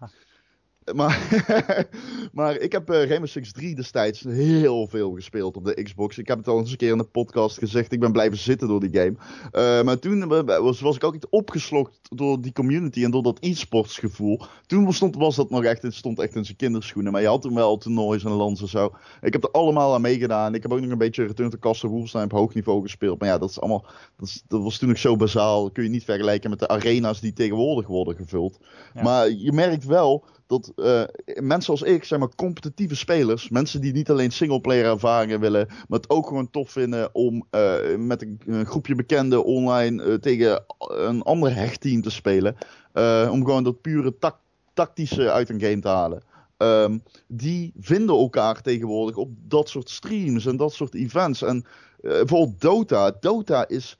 maar, maar ik heb eh Rainbow Six 3 destijds heel veel gespeeld op de Xbox. Ik heb het al eens een keer in de podcast gezegd. Ik ben blijven zitten door die game. Eh, maar toen was, was ik ook iets opgeslokt door die community en door dat e-sports gevoel. Toen stond, was dat nog echt, het stond echt in zijn kinderschoenen. Maar je had toen wel toernoois en lands en zo. Ik heb er allemaal aan meegedaan. Ik heb ook nog een beetje Return to Castle Wolfenstein op hoog niveau gespeeld. Maar ja, dat is allemaal, dat, is- dat was toen nog zo bazaal. Dat kun je niet vergelijken met de arena's die tegenwoordig worden gevuld. Ja. Maar je merkt wel dat eh, mensen als ik, zeg maar competitieve spelers, mensen die niet alleen singleplayer ervaringen willen, maar het ook gewoon tof vinden om eh, met een, groepje bekenden online eh, tegen een ander hechtteam te spelen. om gewoon dat pure tactische uit een game te halen. Ehm, die vinden elkaar tegenwoordig op dat soort streams en dat soort events. En bijvoorbeeld Dota. Dota is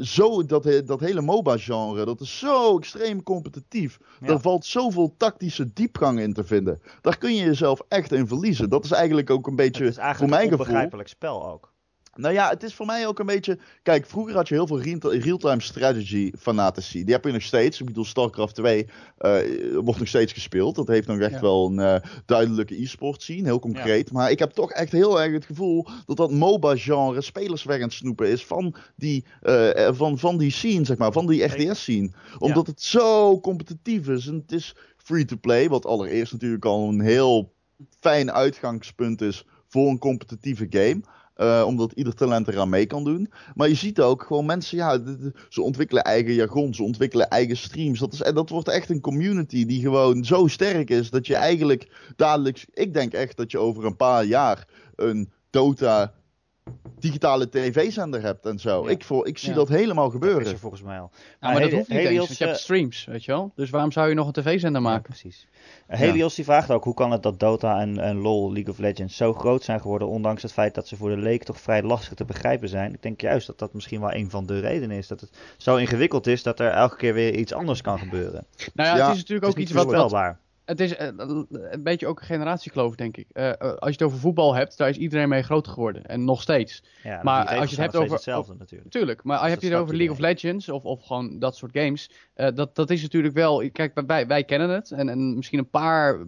zo, dat, dat hele MOBA-genre, dat is zo extreem competitief. Ja. Daar valt zoveel tactische diepgang in te vinden. Daar kun je jezelf echt in verliezen. Dat is eigenlijk ook een beetje, Het is voor eigenlijk mijn een gevoel... onbegrijpelijk spel ook. Nou ja, het is voor mij ook een beetje. Kijk, vroeger had je heel veel real- real-time strategy fanatici. Die heb je nog steeds. Ik bedoel, StarCraft 2 eh, wordt nog steeds gespeeld. Dat heeft nog echt Ja. wel een eh, duidelijke e-sport scene, heel concreet. Maar ik heb toch echt heel erg het gevoel dat dat MOBA-genre spelers weg aan het snoepen is van die, eh, van, van die scene, zeg maar, van die RTS-scene. Omdat het zo competitief is. En het is free-to-play, wat allereerst natuurlijk al een heel fijn uitgangspunt is voor een competitieve game. Eh, omdat ieder talent eraan mee kan doen. Maar je ziet ook gewoon mensen, ja, ze ontwikkelen eigen jargon, ze ontwikkelen eigen streams. Dat, is, en dat wordt echt een community die gewoon zo sterk is dat je eigenlijk dadelijk, ik denk echt dat je over een paar jaar een Dota digitale tv-zender hebt en zo. Ja. Ik, voor, ik zie Ja. dat helemaal Dat is gebeuren. er volgens mij al. Ja, maar dat hoeft niet eens, want je hebt eh, streams, weet je wel. Dus waarom zou je nog een tv-zender Ja, maken? precies. Helios die vraagt ook hoe kan het dat Dota en, en LoL, League of Legends zo groot zijn geworden, ondanks het feit dat ze voor de leek toch vrij lastig te begrijpen zijn. Ik denk juist dat dat misschien wel een van de redenen is. Dat het zo ingewikkeld is dat er elke keer weer iets anders kan gebeuren. Nou ja, Ja, het is natuurlijk Het ook is iets wat, wat voorspelbaar. Het is eh, een beetje ook een generatiekloof, denk ik. Eh, eh, als je het over voetbal hebt, daar is iedereen mee groot geworden. En nog steeds. Ja, maar als je het hebt over- hetzelfde natuurlijk. Tuurlijk, maar als Dus heb je dat het over League of Legends of, of gewoon dat soort games. dat, dat is natuurlijk wel. Kijk, wij, wij kennen het. En, en misschien een paar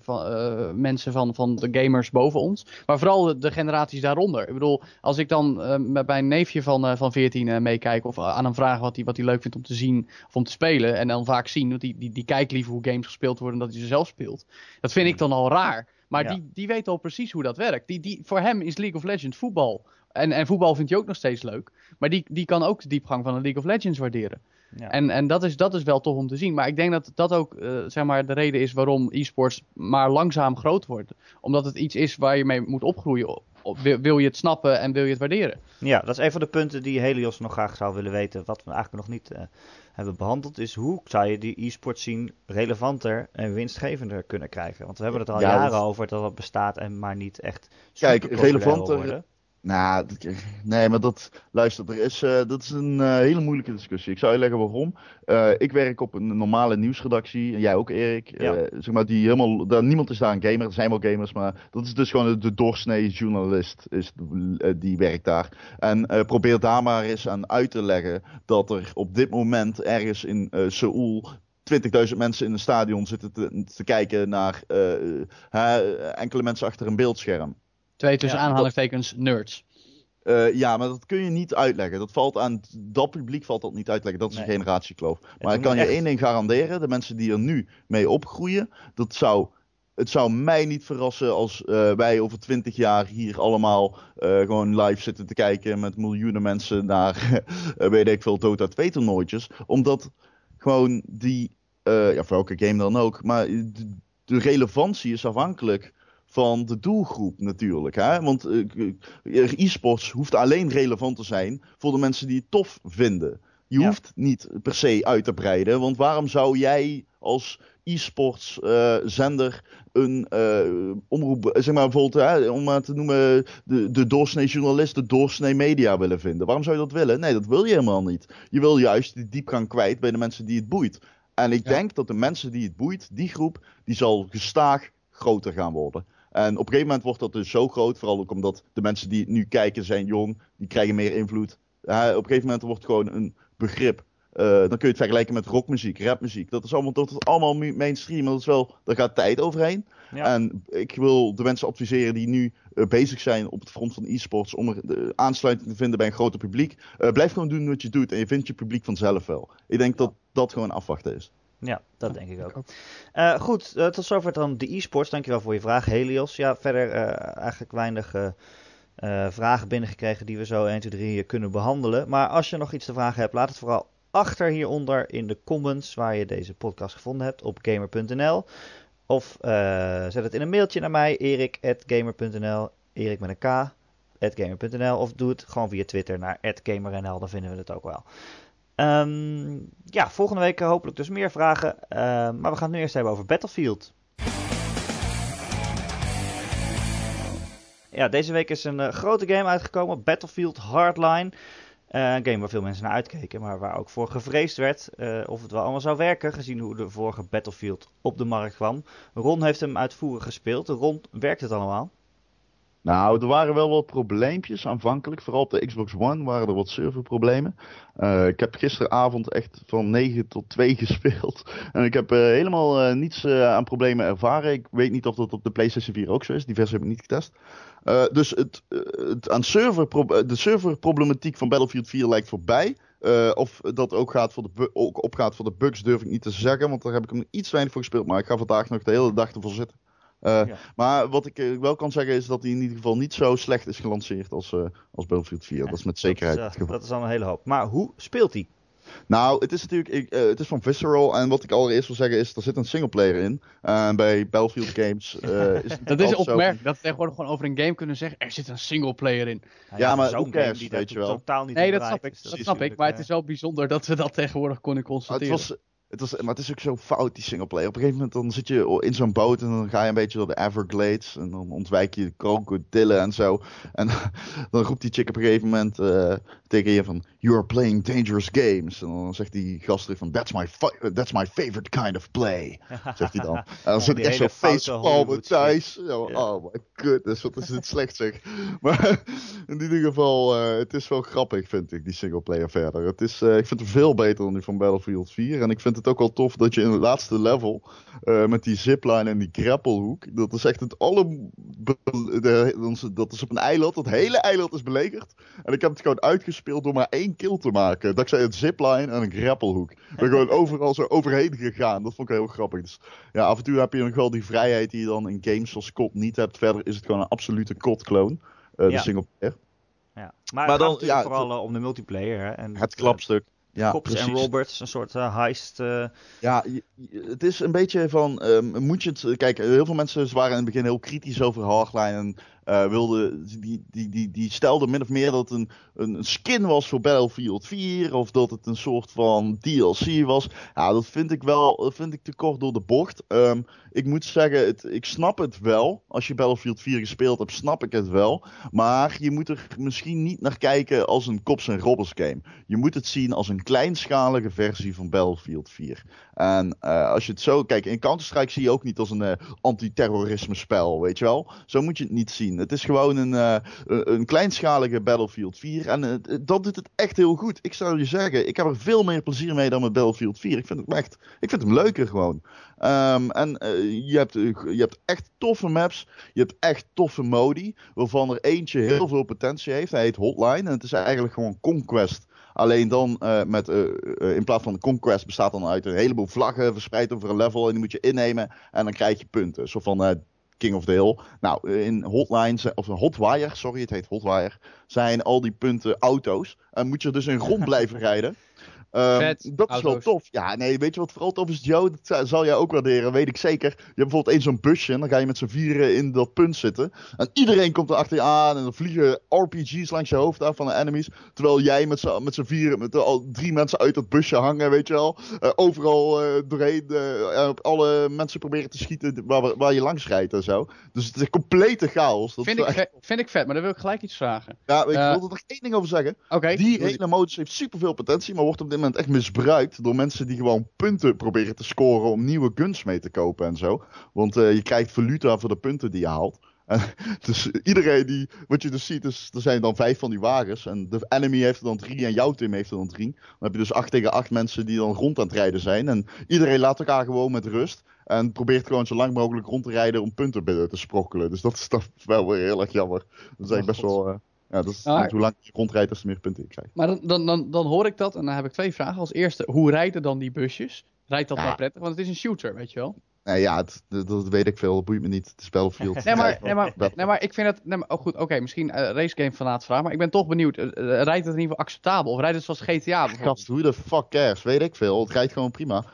van, mensen van, van de gamers boven ons. Maar vooral de, de generaties daaronder. Ik bedoel, als ik dan met mijn neefje van, van 14 eh, meekijk. of aan hem vraag wat hij wat hij leuk vindt om te zien of om te spelen. En dan vaak zien, want die, die, die kijkt liever hoe games gespeeld worden dan dat hij ze zelf speelt. Dat vind ik dan al raar. Maar Ja. die, die weet al precies hoe dat werkt. Die, die, voor hem is League of Legends voetbal. En, en voetbal vindt hij ook nog steeds leuk. Maar die, die kan ook de diepgang van een League of Legends waarderen. Ja. En, en dat, is, dat is wel tof om te zien. Maar ik denk dat dat ook eh, zeg maar de reden is waarom e-sports maar langzaam groot wordt. Omdat het iets is waar je mee moet opgroeien. Wil, wil je het snappen en wil je het waarderen? Ja, dat is een van de punten die Helios nog graag zou willen weten. Wat we eigenlijk nog niet eh, hebben behandeld. Is hoe zou je die e-sport scene relevanter en winstgevender kunnen krijgen? Want we hebben het er al Ja, jaren dat- over dat het bestaat en maar niet echt Kijk, relevanter- worden. Nou, nee, maar dat, luister, er is, eh, dat is een eh, hele moeilijke discussie. Ik zou je leggen waarom. Eh, ik werk op een normale nieuwsredactie, en jij ook Erik. Ja. Zeg maar, die helemaal, daar, niemand is daar een gamer, er zijn wel gamers, maar dat is dus gewoon de, de doorsnee journalist is, die werkt daar. En probeer daar maar eens aan uit te leggen dat er op dit moment ergens in Seoul 20.000 mensen in een stadion zitten te, te kijken naar enkele mensen achter een beeldscherm. Twee tussen Ja, aanhalingstekens nerds. Eh, ja, maar dat kun je niet uitleggen. Dat valt aan dat publiek valt dat niet uitleggen. Dat is Nee. een generatiekloof. Maar ik kan je één ding garanderen: de mensen die er nu mee opgroeien, dat zou het zou mij niet verrassen als uh, wij over twintig jaar hier allemaal uh, gewoon live zitten te kijken met miljoenen mensen naar, uh, weet ik veel, Dota 2 toernooitjes. Omdat gewoon die, ja voor welke game dan ook, maar de, de relevantie is afhankelijk van de doelgroep natuurlijk. Hè? Want e-sports hoeft alleen relevant te zijn voor de mensen die het tof vinden. Je hoeft niet per se uit te breiden, want waarom zou jij als e-sports uh, zender een uh, omroep, zeg maar bijvoorbeeld, hè, om maar te noemen, de, de doorsnee journalist, de doorsnee media willen vinden. Waarom zou je dat willen? Nee, dat wil je helemaal niet. Je wil juist die diepgang kwijt bij de mensen die het boeit. En ik denk dat de mensen die het boeit, die groep, die zal gestaag groter gaan worden. En op een gegeven moment wordt dat dus zo groot, vooral ook omdat de mensen die nu kijken zijn jong, die krijgen meer invloed. Op een gegeven moment wordt het gewoon een begrip uh, dan kun je het vergelijken met rockmuziek, rapmuziek. Dat is allemaal, dat is allemaal mainstream. Dat is wel, daar gaat tijd overheen. En ik wil de mensen adviseren die nu uh, bezig zijn op het front van e-sports. om er de aansluiting te vinden bij een groter publiek. Blijf gewoon doen wat je doet. En je vindt je publiek vanzelf wel. Ik denk dat dat gewoon afwachten is. Ja, dat denk ik ook. Uh, goed, uh, tot zover dan de e-sports. Dankjewel voor je vraag, Helios. Ja, verder uh, eigenlijk weinig vragen binnengekregen die we zo 1, 2, 3 kunnen behandelen. Maar als je nog iets te vragen hebt, laat het vooral achter hieronder in de comments waar je deze podcast gevonden hebt op gamer.nl. Of zet het in een mailtje naar mij, erik.gamer.nl, erik met een k, gamer.nl. Of doe het gewoon via Twitter naar @gamernl, dan vinden we het ook wel. Um, ja, volgende week hopelijk dus meer vragen. Uh, maar we gaan het nu eerst hebben over Battlefield. Ja, deze week is een uh, grote game uitgekomen, Battlefield Hardline. Uh, een game waar veel mensen naar uitkeken, maar waar ook voor gevreesd werd uh, of het wel allemaal zou werken, gezien hoe de vorige Battlefield op de markt kwam. Ron heeft hem uitvoerig gespeeld. Ron, werkt het allemaal? Nou, er waren wel wat probleempjes aanvankelijk. Vooral op de Xbox One waren er wat serverproblemen. Uh, ik heb gisteravond echt van 9 tot 2 gespeeld. En ik heb helemaal niets aan problemen ervaren. Ik weet niet of dat op de PlayStation 4 ook zo is. Die versie heb ik niet getest. Dus het, het aan server de serverproblematiek van Battlefield 4 lijkt voorbij. Of dat ook, gaat voor de ook opgaat voor de bugs durf ik niet te zeggen. Want daar heb ik hem iets weinig voor gespeeld. Maar ik ga vandaag nog de hele dag ervoor zitten. Uh, ja. Maar wat ik wel kan zeggen is dat hij in ieder geval niet zo slecht is gelanceerd als, als Battlefield 4. Ja, dat is met zekerheid dat is, het geval. Dat is al een hele hoop. Maar hoe speelt hij? Nou, het is natuurlijk, ik, uh, het is van Visceral. En wat ik allereerst wil zeggen is, er zit een singleplayer in. En uh, bij Battlefield Games uh, is Dat is opmerkelijk, dat we tegenwoordig gewoon over een game kunnen zeggen, er zit een singleplayer in. Ja, ja maar ook cares, die weet je wel. Totaal niet nee, dat snap ik, dat snap ik. Maar het is wel bijzonder dat we dat tegenwoordig kunnen constateren. Het was, was, maar het is ook zo fout, die singleplayer. Op een gegeven moment dan zit je in zo'n boot en dan ga je een beetje door de Everglades. En dan ontwijk je krokodillen en zo. En dan roept die chick op een gegeven moment uh, tegen je van... You are playing dangerous games. En dan zegt die gast van... That's my, that's my favorite kind of play. Zegt hij dan. En dan zit ik echt zo facepalmen thuis. Oh my goodness, wat is het slecht zeg. Maar in ieder geval, uh, het is wel grappig vind ik, die singleplayer verder. Het is, uh, ik vind het veel beter dan die van Battlefield 4. En ik vind het ook wel tof dat je in het laatste level uh, met die zipline en die grappelhoek, dat is echt het alle, dat is op een eiland, het hele eiland is belegerd. En ik heb het gewoon uitgespeeld door maar één kill te maken. Dankzij het zipline en een grappelhoek. Ik ben gewoon overal zo overheen gegaan. Dat vond ik heel grappig. Dus ja, af en toe heb je nog wel die vrijheid die je dan in games zoals COD niet hebt. Verder is het gewoon een absolute COD-clone. Uh, ja. De single player. Ja. Maar, maar dan, ja, vooral het, om de multiplayer. Hè? En het klapstuk. Ja, Cops en Roberts, een soort uh, heist. Uh... Ja, het is een beetje van, um, moet je het, kijk, heel veel mensen waren in het begin heel kritisch over Hardline en uh, wilde, die, die, die, die stelde min of meer dat het een, een skin was voor Battlefield 4 of dat het een soort van DLC was. Ja, dat vind ik wel, vind ik te kort door de bocht. Um, ik moet zeggen, het, ik snap het wel. Als je Battlefield 4 gespeeld hebt, snap ik het wel. Maar je moet er misschien niet naar kijken als een Cops en Robbers game. Je moet het zien als een kleinschalige versie van Battlefield 4. En uh, als je het zo, kijk, in Counter-Strike zie je ook niet als een uh, antiterrorisme spel, weet je wel. Zo moet je het niet zien. Het is gewoon een, uh, een kleinschalige Battlefield 4. En dat doet het echt heel goed. Ik zou je zeggen, ik heb er veel meer plezier mee dan met Battlefield 4. Ik vind het echt, ik vind hem leuker gewoon. Um, en uh, je, hebt, je hebt echt toffe maps. Je hebt echt toffe modi. Waarvan er eentje heel veel potentie heeft. Hij heet Hotline. En het is eigenlijk gewoon Conquest Alleen dan met, in plaats van de conquest bestaat dan uit een heleboel vlaggen verspreid over een level. En die moet je innemen en dan krijg je punten. Zo van King of the Hill. Nou, in Hotline, of Hotwire, sorry, het heet Hotwire, zijn al die punten auto's. En moet je dus in rond blijven rijden. Um, dat is wel tof. Ja, nee, weet je wat vooral tof is, Joe? Dat zal jij ook waarderen, weet ik zeker. Je hebt bijvoorbeeld één zo'n busje en dan ga je met z'n vieren in dat punt zitten. En iedereen komt er achter je aan en dan vliegen RPG's langs je hoofd af van de enemies. Terwijl jij met z'n, met vieren, met al drie mensen uit dat busje hangen, weet je wel. Uh, overal uh, doorheen, uh, alle mensen proberen te schieten waar, waar je langs rijdt en zo. Dus het is een complete chaos. Dat vind, ik, vet, vind ik vet, maar dan wil ik gelijk iets vragen. Ja, ik wil er nog één ding over zeggen. Okay. Die hele modus heeft superveel potentie, maar wordt op dit moment echt misbruikt door mensen die gewoon punten proberen te scoren om nieuwe guns mee te kopen en zo. Want uh, je krijgt valuta voor de punten die je haalt. En, dus iedereen die, wat je dus ziet, is, er zijn dan vijf van die wagens. En de enemy heeft er dan drie en jouw team heeft er dan drie. Dan heb je dus acht tegen acht mensen die dan rond aan het rijden zijn. En iedereen laat elkaar gewoon met rust. En probeert gewoon zo lang mogelijk rond te rijden om punten binnen te sprokkelen. Dus dat is toch wel weer heel erg jammer. Dat is eigenlijk best wel... Uh, ja, dat is hoe lang je rondrijdt, des te meer punten je krijgt. Maar dan, dan, dan, dan hoor ik dat en dan heb ik twee vragen. Als eerste, hoe rijden dan die busjes? Rijdt dat ja. wel prettig? Want het is een shooter, weet je wel? Nee, ja, het, dat, weet ik veel. Dat boeit me niet. Het is Battlefield. nee, maar, nee, maar, nee, maar ik vind het... Nee, maar, oh goed, oké, misschien uh, racegame laat vraag. Maar ik ben toch benieuwd. Uh, rijdt het in ieder geval acceptabel? Of rijdt het zoals GTA Gast, hoe de fuck cares? Weet ik veel. Het rijdt gewoon prima.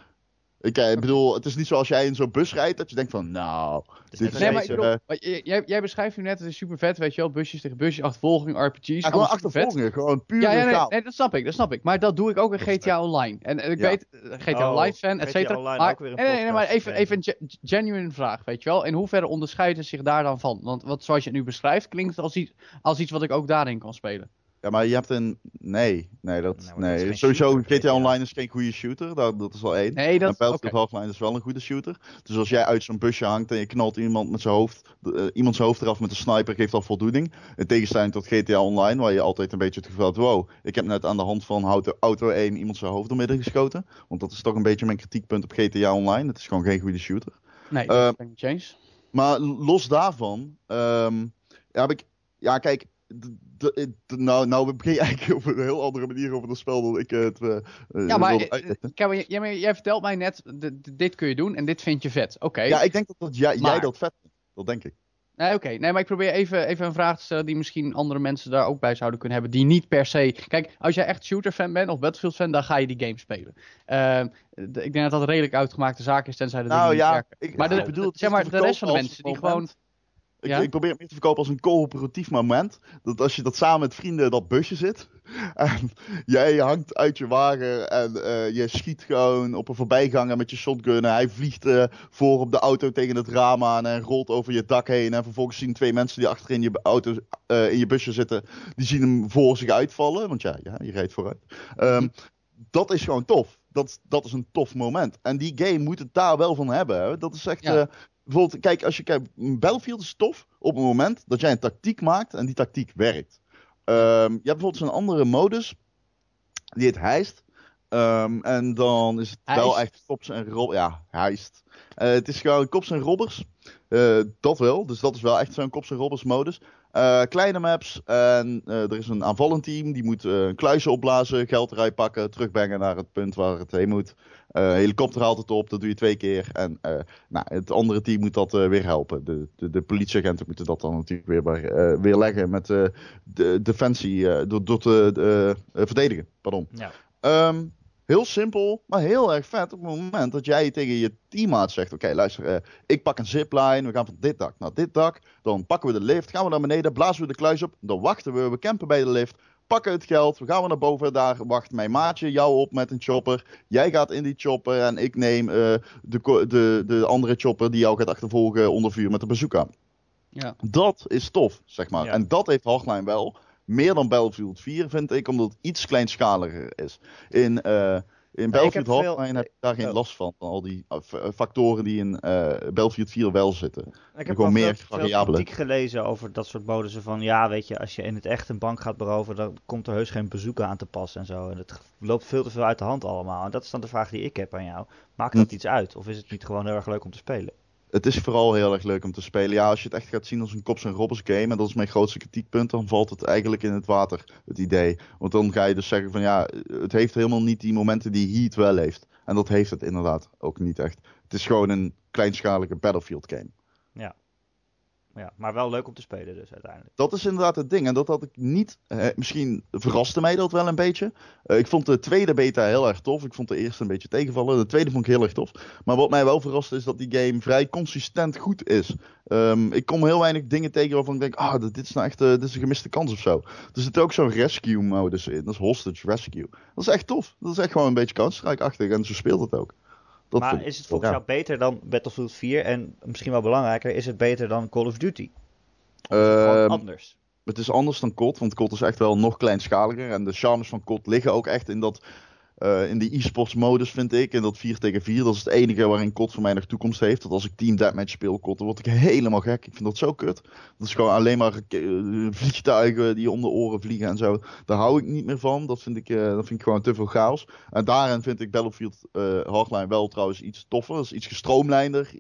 Ik, ik eh, bedoel, het is niet zoals jij in zo'n bus rijdt dat je denkt van, nou... Dit is nee, maar ik bedoel, jij, jij beschrijft nu net, het is super vet, weet je wel, busjes tegen busjes, achtervolging, RPG's. Ja, gewoon achtervolgingen, gewoon puur ja, ja, nee, nee, dat snap ik, dat snap ik. Maar dat doe ik ook in GTA Online. En, en ik ja. weet, eh, GTA oh, Online fan, et cetera. Maar, nee, nee, nee, maar even, even een genuine vraag, weet je wel. In hoeverre onderscheidt het zich daar dan van? Want wat, zoals je het nu beschrijft, klinkt het als iets, als iets wat ik ook daarin kan spelen. Ja, maar je hebt een. Nee, nee, dat. nee, sowieso GTA Online is geen goede shooter. Dat, dat is wel één. Nee, dat en Battlefield okay. Hardline is wel een goede shooter. Dus als jij uit zo'n busje hangt en je knalt iemand met zijn hoofd. Uh, iemand zijn hoofd eraf met een sniper, geeft al voldoening. In tegenstelling tot GTA Online, waar je altijd een beetje het gevoel hebt: wow, ik heb net aan de hand van auto, auto 1 iemand zijn hoofd doormidden geschoten. Want dat is toch een beetje mijn kritiekpunt op GTA Online. Het is gewoon geen goede shooter. Nee, dat uh, ben ik eens. Maar los daarvan, um, ja, heb ik. Ja, kijk, nou, nou begin je eigenlijk op een heel andere manier over het spel dan ik het. Uh, ja, maar, jij, jij, vertelt mij net: dit kun je doen en dit vind je vet. Oké. Ja, ik denk dat, dat jij, jij dat vet vindt. Dat denk ik. Nee, oké. Nee, maar ik probeer even, even een vraag te stellen die misschien andere mensen daar ook bij zouden kunnen hebben. Die niet per se. Kijk, als jij echt shooter-fan bent of Battlefield-fan, dan ga je die game spelen. Uh, ik denk dat dat een redelijk uitgemaakte zaak is, tenzij de nou, dingen ja, niet werken. maar de, bedoel, zeg maar, de rest van de mensen die gewoon. Ik, ik, probeer het meer te verkopen als een coöperatief moment. Dat als je dat samen met vrienden in dat busje zit. En jij hangt uit je wagen en uh, je schiet gewoon op een voorbijganger met je shotgun. En hij vliegt uh, voor op de auto tegen het raam aan en rolt over je dak heen. En vervolgens zien twee mensen die achter in je, auto, uh, in je busje zitten, die zien hem voor zich uitvallen. Want ja, ja je rijdt vooruit. Um, dat is gewoon tof. Dat, dat is een tof moment. En die game moet het daar wel van hebben. Hè? Dat is echt. Ja bijvoorbeeld, kijk, als je kijkt, Battlefield is tof op het moment dat jij een tactiek maakt en die tactiek werkt. Um, je hebt bijvoorbeeld zo'n andere modus, die heet Heist. Um, en dan is het wel echt kops en robbers. Ja, Heist. Uh, het is gewoon kops en robbers. Uh, dat wel, dus dat is wel echt zo'n kops en robbers modus. Uh, kleine maps en er is een aanvallend team die moet een kluisje opblazen, geld eruit pakken, terugbrengen naar het punt waar het heen moet. Uh, helikopter haalt het op, dat doe je twee keer. En uh, nou, het andere team moet dat uh, weer helpen. De, de, de, politieagenten moeten dat dan natuurlijk weer, bij, weer leggen met de defensie, door, door te verdedigen. Pardon. Ja. Um, heel simpel, maar heel erg vet op het moment dat jij tegen je teammaat zegt: Oké, okay, luister, ik pak een zipline, we gaan van dit dak naar dit dak. Dan pakken we de lift, gaan we naar beneden, blazen we de kluis op. Dan wachten we, we campen bij de lift pakken het geld, we gaan we naar boven, daar wacht mijn maatje jou op met een chopper. Jij gaat in die chopper en ik neem uh, de, de, de andere chopper die jou gaat achtervolgen onder vuur met de bazooka. Ja. Dat is tof, zeg maar. En dat heeft Hardline wel. Meer dan Battlefield 4 vind ik, omdat het iets kleinschaliger is. In... Uh, in Battlefield heb je daar geen last van. Van al die uh, factoren die in uh, Battlefield 4 wel zitten. Ik heb gewoon meer variabelen. Ik gelezen over dat soort modussen van... Ja, weet je, als je in het echt een bank gaat beroven... dan komt er heus geen bezoeken aan te passen en zo. En het loopt veel te veel uit de hand allemaal. En dat is dan de vraag die ik heb aan jou. Maakt dat hm. iets uit? Of is het niet gewoon heel erg leuk om te spelen? Het is vooral heel erg leuk om te spelen. Ja, als je het echt gaat zien als een Cops en Robbers game, en dat is mijn grootste kritiekpunt, dan valt het eigenlijk in het water, het idee. Want dan ga je dus zeggen van ja, het heeft helemaal niet die momenten die Heat wel heeft. En dat heeft het inderdaad ook niet echt. Het is gewoon een kleinschalige Battlefield game. Ja, maar wel leuk om te spelen dus uiteindelijk. Dat is inderdaad het ding. En dat had ik niet. Eh, misschien verraste mij dat wel een beetje. Eh, ik vond de tweede beta heel erg tof. Ik vond de eerste een beetje tegenvallen. De tweede vond ik heel erg tof. Maar wat mij wel verraste is dat die game vrij consistent goed is. Ehm, ik kom heel weinig dingen tegen waarvan ik denk: ah, dit is nou echt uh, dit een gemiste kans of zo. Er zit ook zo'n rescue modus in. Dat is hostage rescue. Dat is echt tof. Dat is echt gewoon een beetje Counter-Strike-achtig. En zo speelt het ook. Dat maar is het volgens jou beter dan Battlefield 4? En misschien wel belangrijker, is het beter dan Call of Duty? Of het Ehm, anders. Het is anders dan COD, want COD is echt wel nog kleinschaliger. En de charmes van COD liggen ook echt in, dat, eh, in die e-sports modus, vind ik. In dat 4 tegen 4. Dat is het enige waarin COD voor mij nog toekomst heeft. Dat als ik Team Deathmatch speel, COD, dan word ik helemaal gek. Ik vind dat zo kut. Dat is gewoon alleen maar eh, vliegtuigen die om de oren vliegen en zo. Daar hou ik niet meer van. Dat vind ik, eh, dat vind ik gewoon te veel chaos. En daarin vind ik Battlefield Hardline wel trouwens iets toffer. Dat is iets gestroomlijnder.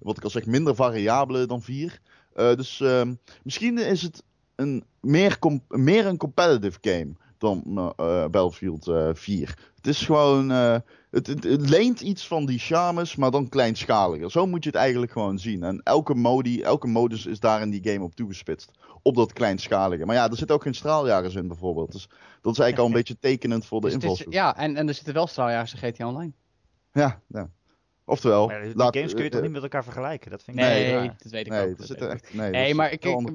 wat ik al zeg, minder variabelen dan 4. Eh, dus ehm, misschien is het een meer, een competitive game dan Battlefield eh 4. Het is gewoon. eh, het, het, het leent iets van die charmes, maar dan kleinschaliger. Zo moet je het eigenlijk gewoon zien. En elke, modi, elke modus is daar in die game op toegespitst. Op dat kleinschalige. Maar ja, er zitten ook geen straaljagers in bijvoorbeeld. Dus dat is eigenlijk al een beetje tekenend voor de Dus invalshoek. ja, en, en er zitten wel straaljagers in GTA Online. Ja, ja. Oftewel. Maar laat- games kun je toch eh, niet met elkaar vergelijken? Dat vind ik Nee, dat weet ik Nee, ook. er dat echt. Nee, is maar ik, ik,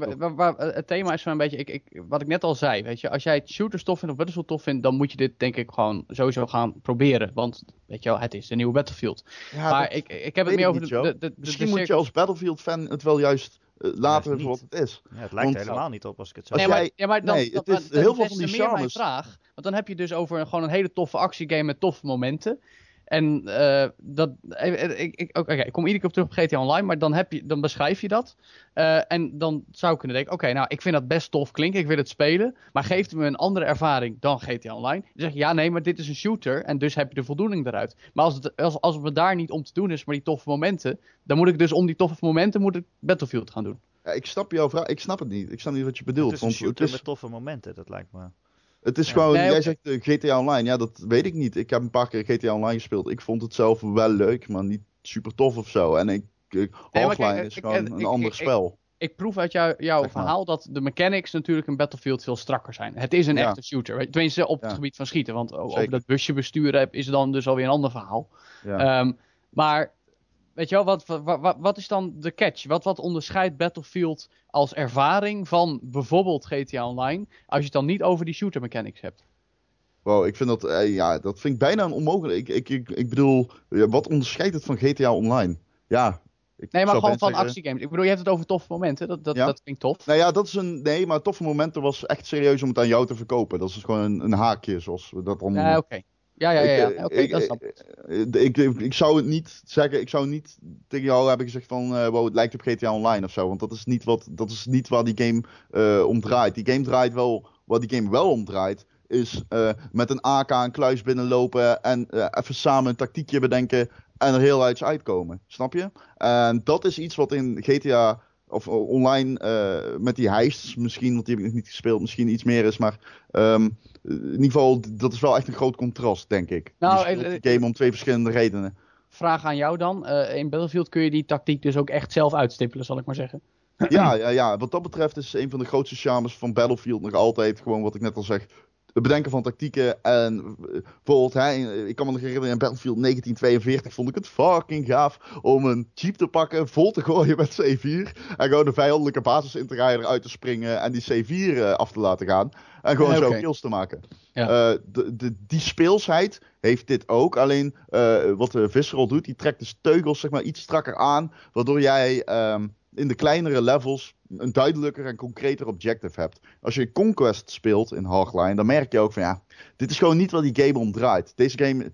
het thema is zo'n beetje, ik, ik, wat ik net al zei, weet je, als jij shooters tof vindt of Battlefield tof vindt, dan moet je dit denk ik gewoon sowieso gaan proberen, want weet je wel, het is de nieuwe Battlefield. Ja, maar ik, ik heb het meer over niet, de, Misschien de moet je als Battlefield-fan het wel juist laten Juist voor wat het is. Ja, het lijkt er helemaal niet op als ik het zo Als Nee, maar, jij- ja, maar dan, nee, dan, het is dan- heel veel van die meer mijn charmes. vraag. Want dan heb je dus over gewoon een hele toffe actiegame met toffe momenten. En eh, dat, eh, eh, ik, ik, oké, ik kom iedere keer op terug op GTA Online, maar dan, heb je, dan beschrijf je dat. Eh, en dan zou ik kunnen denken, oké, nou, ik vind dat best tof klinken, ik wil het spelen. Maar geeft het me een andere ervaring dan GTA Online? Dan zeg je, ja, nee, maar dit is een shooter en dus heb je de voldoening eruit. Maar als het, als, als het me daar niet om te doen is, maar die toffe momenten, dan moet ik dus om die toffe momenten moet ik Battlefield gaan doen. Ja, ik snap jouw vraag. Ik snap het niet. Ik snap niet wat je bedoelt. Het is een shooter het is, met toffe momenten, dat lijkt me. Het is Ja. gewoon. Nee, jij zegt eh, GTA Online. Ja, dat weet ik niet. Ik heb een paar keer GTA Online gespeeld. Ik vond het zelf wel leuk, maar niet super tof of zo. En ik. ik kijk, is ik- gewoon ik- een ik- ander ik- spel. ik proef uit jou, jouw Zeg maar. verhaal dat de mechanics natuurlijk in Battlefield veel strakker zijn. Het is een Ja. echte shooter. Tenminste op het gebied van schieten. Want over dat busje besturen is dan dus alweer een ander verhaal. Ja. Ehm, maar weet je wel, wat, wat, wat, is dan de catch? Wat, wat onderscheidt Battlefield als ervaring van bijvoorbeeld GTA Online? Als je het dan niet over die shooter mechanics hebt. Wow, ik vind dat. eh, ja, dat vind ik bijna een onmogelijk. Ik, ik, ik, ik bedoel, wat onderscheidt het van GTA Online? Ja. Ik Nee, maar gewoon van zeggen- actiegames. Ik bedoel, je hebt het over toffe momenten. Dat, dat, Ja. dat klinkt tof. Nou ja, dat is een. Nee, maar toffe momenten was echt serieus om het aan jou te verkopen. Dat is gewoon een, een haakje, zoals we dat dan Ja, noemen. oké. Ja, ja, ja. ja. Eh, Oké, dat snap ik. eh, ik, ik, ik zou het niet zeggen, ik zou niet tegen jou hebben gezegd van, wow, het lijkt op GTA Online of zo. Want dat is niet, wat, dat is niet waar die game eh om draait. Die game draait wel, waar die game wel om draait, is met een AK een kluis binnenlopen en even samen een tactiekje bedenken en er heel iets uitkomen. Snap je? En dat is iets wat in GTA of eh, online eh, met die heists misschien, want die heb ik nog niet gespeeld, misschien iets meer is. Maar ehm, in ieder geval, dat is wel echt een groot contrast, denk ik. Nou, die game om twee verschillende redenen. Vraag aan jou dan. In Battlefield kun je die tactiek dus ook echt zelf uitstippelen, zal ik maar zeggen. Ja, ja, ja, wat dat betreft is een van de grootste charmes van Battlefield nog altijd gewoon wat ik net al zeg. Het bedenken van tactieken en eh, bijvoorbeeld, hè, ik kan me nog herinneren in Battlefield 1942 vond ik het fucking gaaf om een jeep te pakken, vol te gooien met C4 en gewoon de vijandelijke basis in te rijden, eruit te springen en die C4 eh, af te laten gaan en gewoon zo kills te maken. Ja. Eh, de, de, die speelsheid heeft dit ook, alleen eh, wat de Visceral doet, die trekt de teugels zeg maar iets strakker aan, waardoor jij ehm, in de kleinere levels een duidelijker en concreter objective hebt. Als je Conquest speelt in Hardline, dan merk je ook van ja, dit is gewoon niet wat die game om draait. Deze game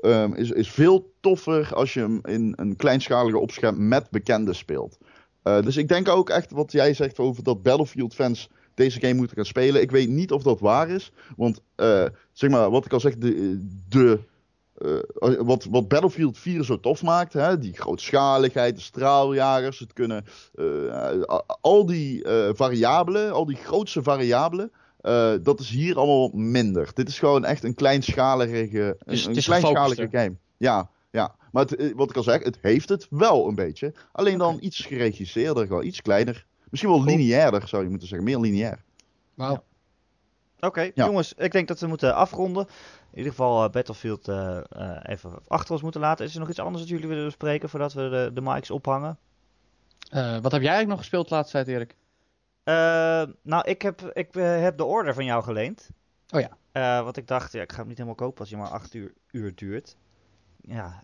ehm, is, is veel toffer als je hem in een kleinschalige opscherm met bekenden speelt. Eh, dus ik denk ook echt wat jij zegt over dat Battlefield fans deze game moeten gaan spelen. Ik weet niet of dat waar is, want eh, zeg maar wat ik al zeg, de, de eh, wat, wat Battlefield 4 zo tof maakt, hè, die grootschaligheid, de straaljagers, het kunnen, uh, al die uh, variabelen, al die grootste variabelen, dat is hier allemaal minder. Dit is gewoon echt een kleinschalige, Dus een, kleinschalige game. Ja, ja. Maar het, wat ik al zeg, het heeft het wel een beetje. Alleen dan iets geregisseerder, gewoon iets kleiner. Misschien wel lineairder, zou je moeten zeggen. Meer lineair. Wauw. Oké, Ja. jongens, ik denk dat we moeten afronden. In ieder geval eh, Battlefield eh, eh, even achter ons moeten laten. Is er nog iets anders dat jullie willen bespreken voordat we de, de mics ophangen? Wat heb jij eigenlijk nog gespeeld de laatste tijd, Erik? Nou, ik heb, ik heb de order van jou geleend. Oh ja. Want ik dacht, ja, ik ga hem niet helemaal kopen als hij maar acht uur, uur duurt. Ja,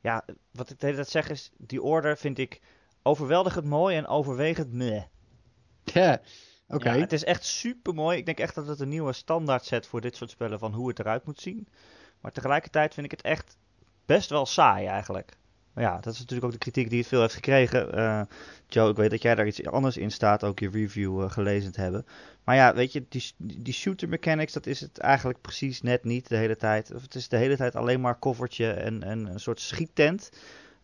ja, wat ik de hele tijd zeg is, die order vind ik overweldigend mooi en overwegend meh. Ja, Ja, het is echt super mooi. Ik denk echt dat het een nieuwe standaard zet voor dit soort spellen van hoe het eruit moet zien. Maar tegelijkertijd vind ik het echt best wel saai eigenlijk. Maar ja, dat is natuurlijk ook de kritiek die het veel heeft gekregen. Eh, Joe, ik weet dat jij daar iets anders in staat, ook je review eh, gelezen te hebben. Maar ja, weet je, die, die shooter mechanics, dat is het eigenlijk precies net niet de hele tijd. Of het is de hele tijd alleen maar koffertje en, en een soort schiettent.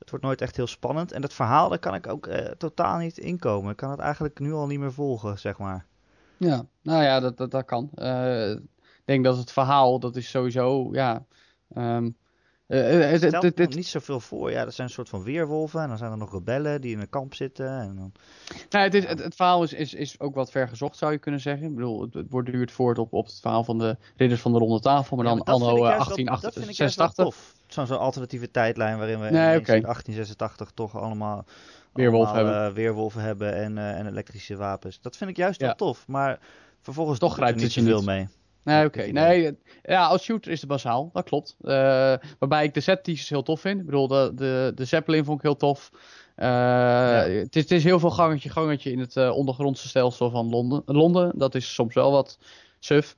Het wordt nooit echt heel spannend. En dat verhaal, daar kan ik ook eh, totaal niet inkomen. Ik kan het eigenlijk nu al niet meer volgen, zeg maar. Ja, nou ja, dat, dat, kan. Eh, ik denk dat het verhaal, dat is sowieso, ja... ehm, eh, eh, het- het- Stelt niet zoveel voor. Ja, er zijn een soort van weerwolven. En dan zijn er nog rebellen die in een kamp zitten. En dan... Nou, het, is, het, het verhaal is, is, is ook wat ver gezocht, zou je kunnen zeggen. Ik bedoel, het, het borduurt voort op, op het verhaal van de ridders van de ronde tafel, maar Ja, dan maar dat anno ik eh, juist wel- dat vind ik juist wel 1886. tof. Zo'n zo'n alternatieve tijdlijn waarin we Nee, in 1886 toch allemaal, Weerwolven allemaal, hebben. eh, weerwolven hebben en, eh, en elektrische wapens. Dat vind ik juist wel Ja. tof. Maar vervolgens Toch grijpt niet het je niet. mee. Nee, oké. Nee, ja, als shooter is het bazaal, dat klopt. Eh, waarbij ik de set pieces heel tof vind. Ik bedoel, de, de, de Zeppelin vond ik heel tof. Eh, het, is, het is heel veel gangetje, gangetje in het eh, ondergrondse stelsel van Londen. Londen. Dat is soms wel wat suf.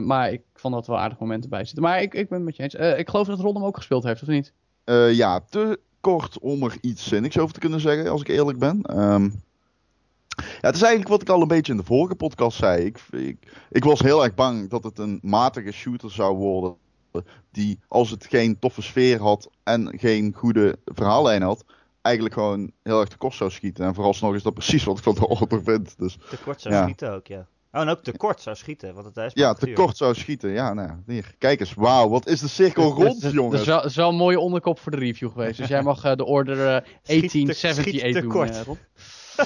Maar ik vond dat wel aardige momenten bij zitten. Maar ik, ik ben het met je eens. Ik geloof dat Ron hem ook gespeeld heeft, of niet? Ja, te kort om er iets zinnigs over te kunnen zeggen, als ik eerlijk ben. Ehm, ja, het is eigenlijk wat ik al een beetje in de vorige podcast zei. Ik, ik, ik was heel erg bang dat het een matige shooter zou worden. Die, als het geen toffe sfeer had en geen goede verhaallijn had, eigenlijk gewoon heel erg te kost zou schieten. En vooralsnog is dat precies wat ik van de order vind. Dus Te kort zou Ja. schieten ook, ja. Oh, en ook te kort zou schieten, want het is ja, maar te uur. kort zou schieten. Ja, nou, hier. Kijk eens, wauw, wat is de cirkel rond, jongens. Dat is wel, is wel een mooie onderkop voor de review geweest. Dus jij mag eh, de order eh, Schiet te- 1878 schiet te doen, eh.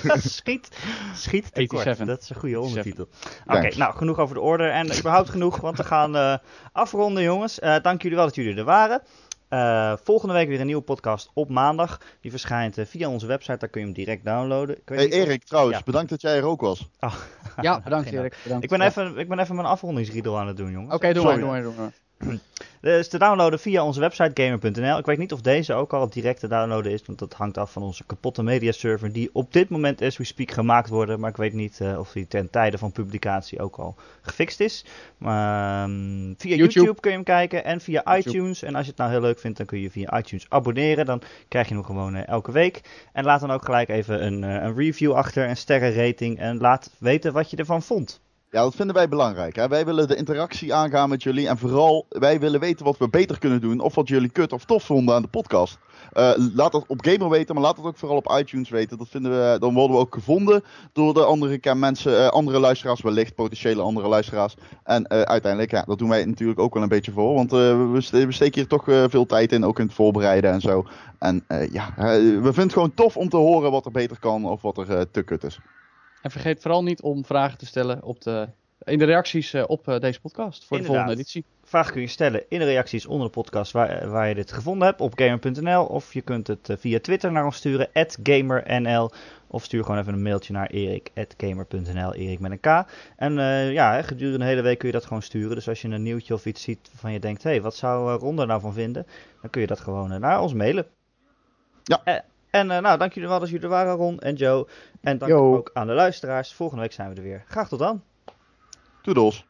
schiet, schiet te kort. 87. Dat is een goede ondertitel. Oké, nou genoeg over de order en überhaupt genoeg, want we gaan eh, afronden jongens. Eh, dank jullie wel dat jullie er waren. Eh, volgende week weer een nieuwe podcast op maandag. Die verschijnt via onze website, daar kun je hem direct downloaden. Ik weet Hey, of- Erik, trouwens, Ja. bedankt dat jij er ook was. Ja, bedankt Erik. Bedankt. Ik ben, even, ik ben even mijn afrondingsriedel aan het doen, jongens. Oké, doe maar, Sorry. doe maar, doe maar. Dus te downloaden via onze website gamer.nl. Ik weet niet of deze ook al direct te downloaden is, want dat hangt af van onze kapotte mediaserver die op dit moment as we speak gemaakt worden. Maar ik weet niet eh, of die ten tijde van publicatie ook al gefixt is. Maar, ehm, via YouTube. YouTube. kun je hem kijken en via YouTube. iTunes. En als je het nou heel leuk vindt, dan kun je via iTunes abonneren. Dan krijg je hem gewoon eh, elke week. En laat dan ook gelijk even een, eh, een review achter, een sterrenrating. En laat weten wat je ervan vond. Ja, dat vinden wij belangrijk. Hè? Wij willen de interactie aangaan met jullie. En vooral, wij willen weten wat we beter kunnen doen. Of wat jullie kut of tof vonden aan de podcast. Eh, laat dat op Gamer weten, maar laat het ook vooral op iTunes weten. Dat vinden we, dan worden we ook gevonden door de andere mensen, eh, andere luisteraars, wellicht potentiële andere luisteraars. En eh, uiteindelijk, ja, dat doen wij natuurlijk ook wel een beetje voor. Want we, ste- we steken hier toch veel tijd in, ook in het voorbereiden en zo. En ja, we vinden het gewoon tof om te horen wat er beter kan of wat er te kut is. En vergeet vooral niet om vragen te stellen op de, in de reacties eh, op eh, deze podcast voor de volgende editie. Vraag kun je stellen in de reacties onder de podcast waar, waar je dit gevonden hebt op gamer.nl. Of je kunt het eh, via Twitter naar ons sturen, @gamernl. Of stuur gewoon even een mailtje naar erik.gamer.nl, Erik met een K. En eh, ja, hè, gedurende de hele week kun je dat gewoon sturen. Dus als je een nieuwtje of iets ziet waarvan je denkt, hé, hey, wat zou Ron er nou van vinden? Dan kun je dat gewoon naar ons mailen. Ja. En eh, nou, dank jullie wel dat jullie er waren, Ron en Joe. En dank Yo. ook aan de luisteraars. Volgende week zijn we er weer. Graag tot dan. Toedels.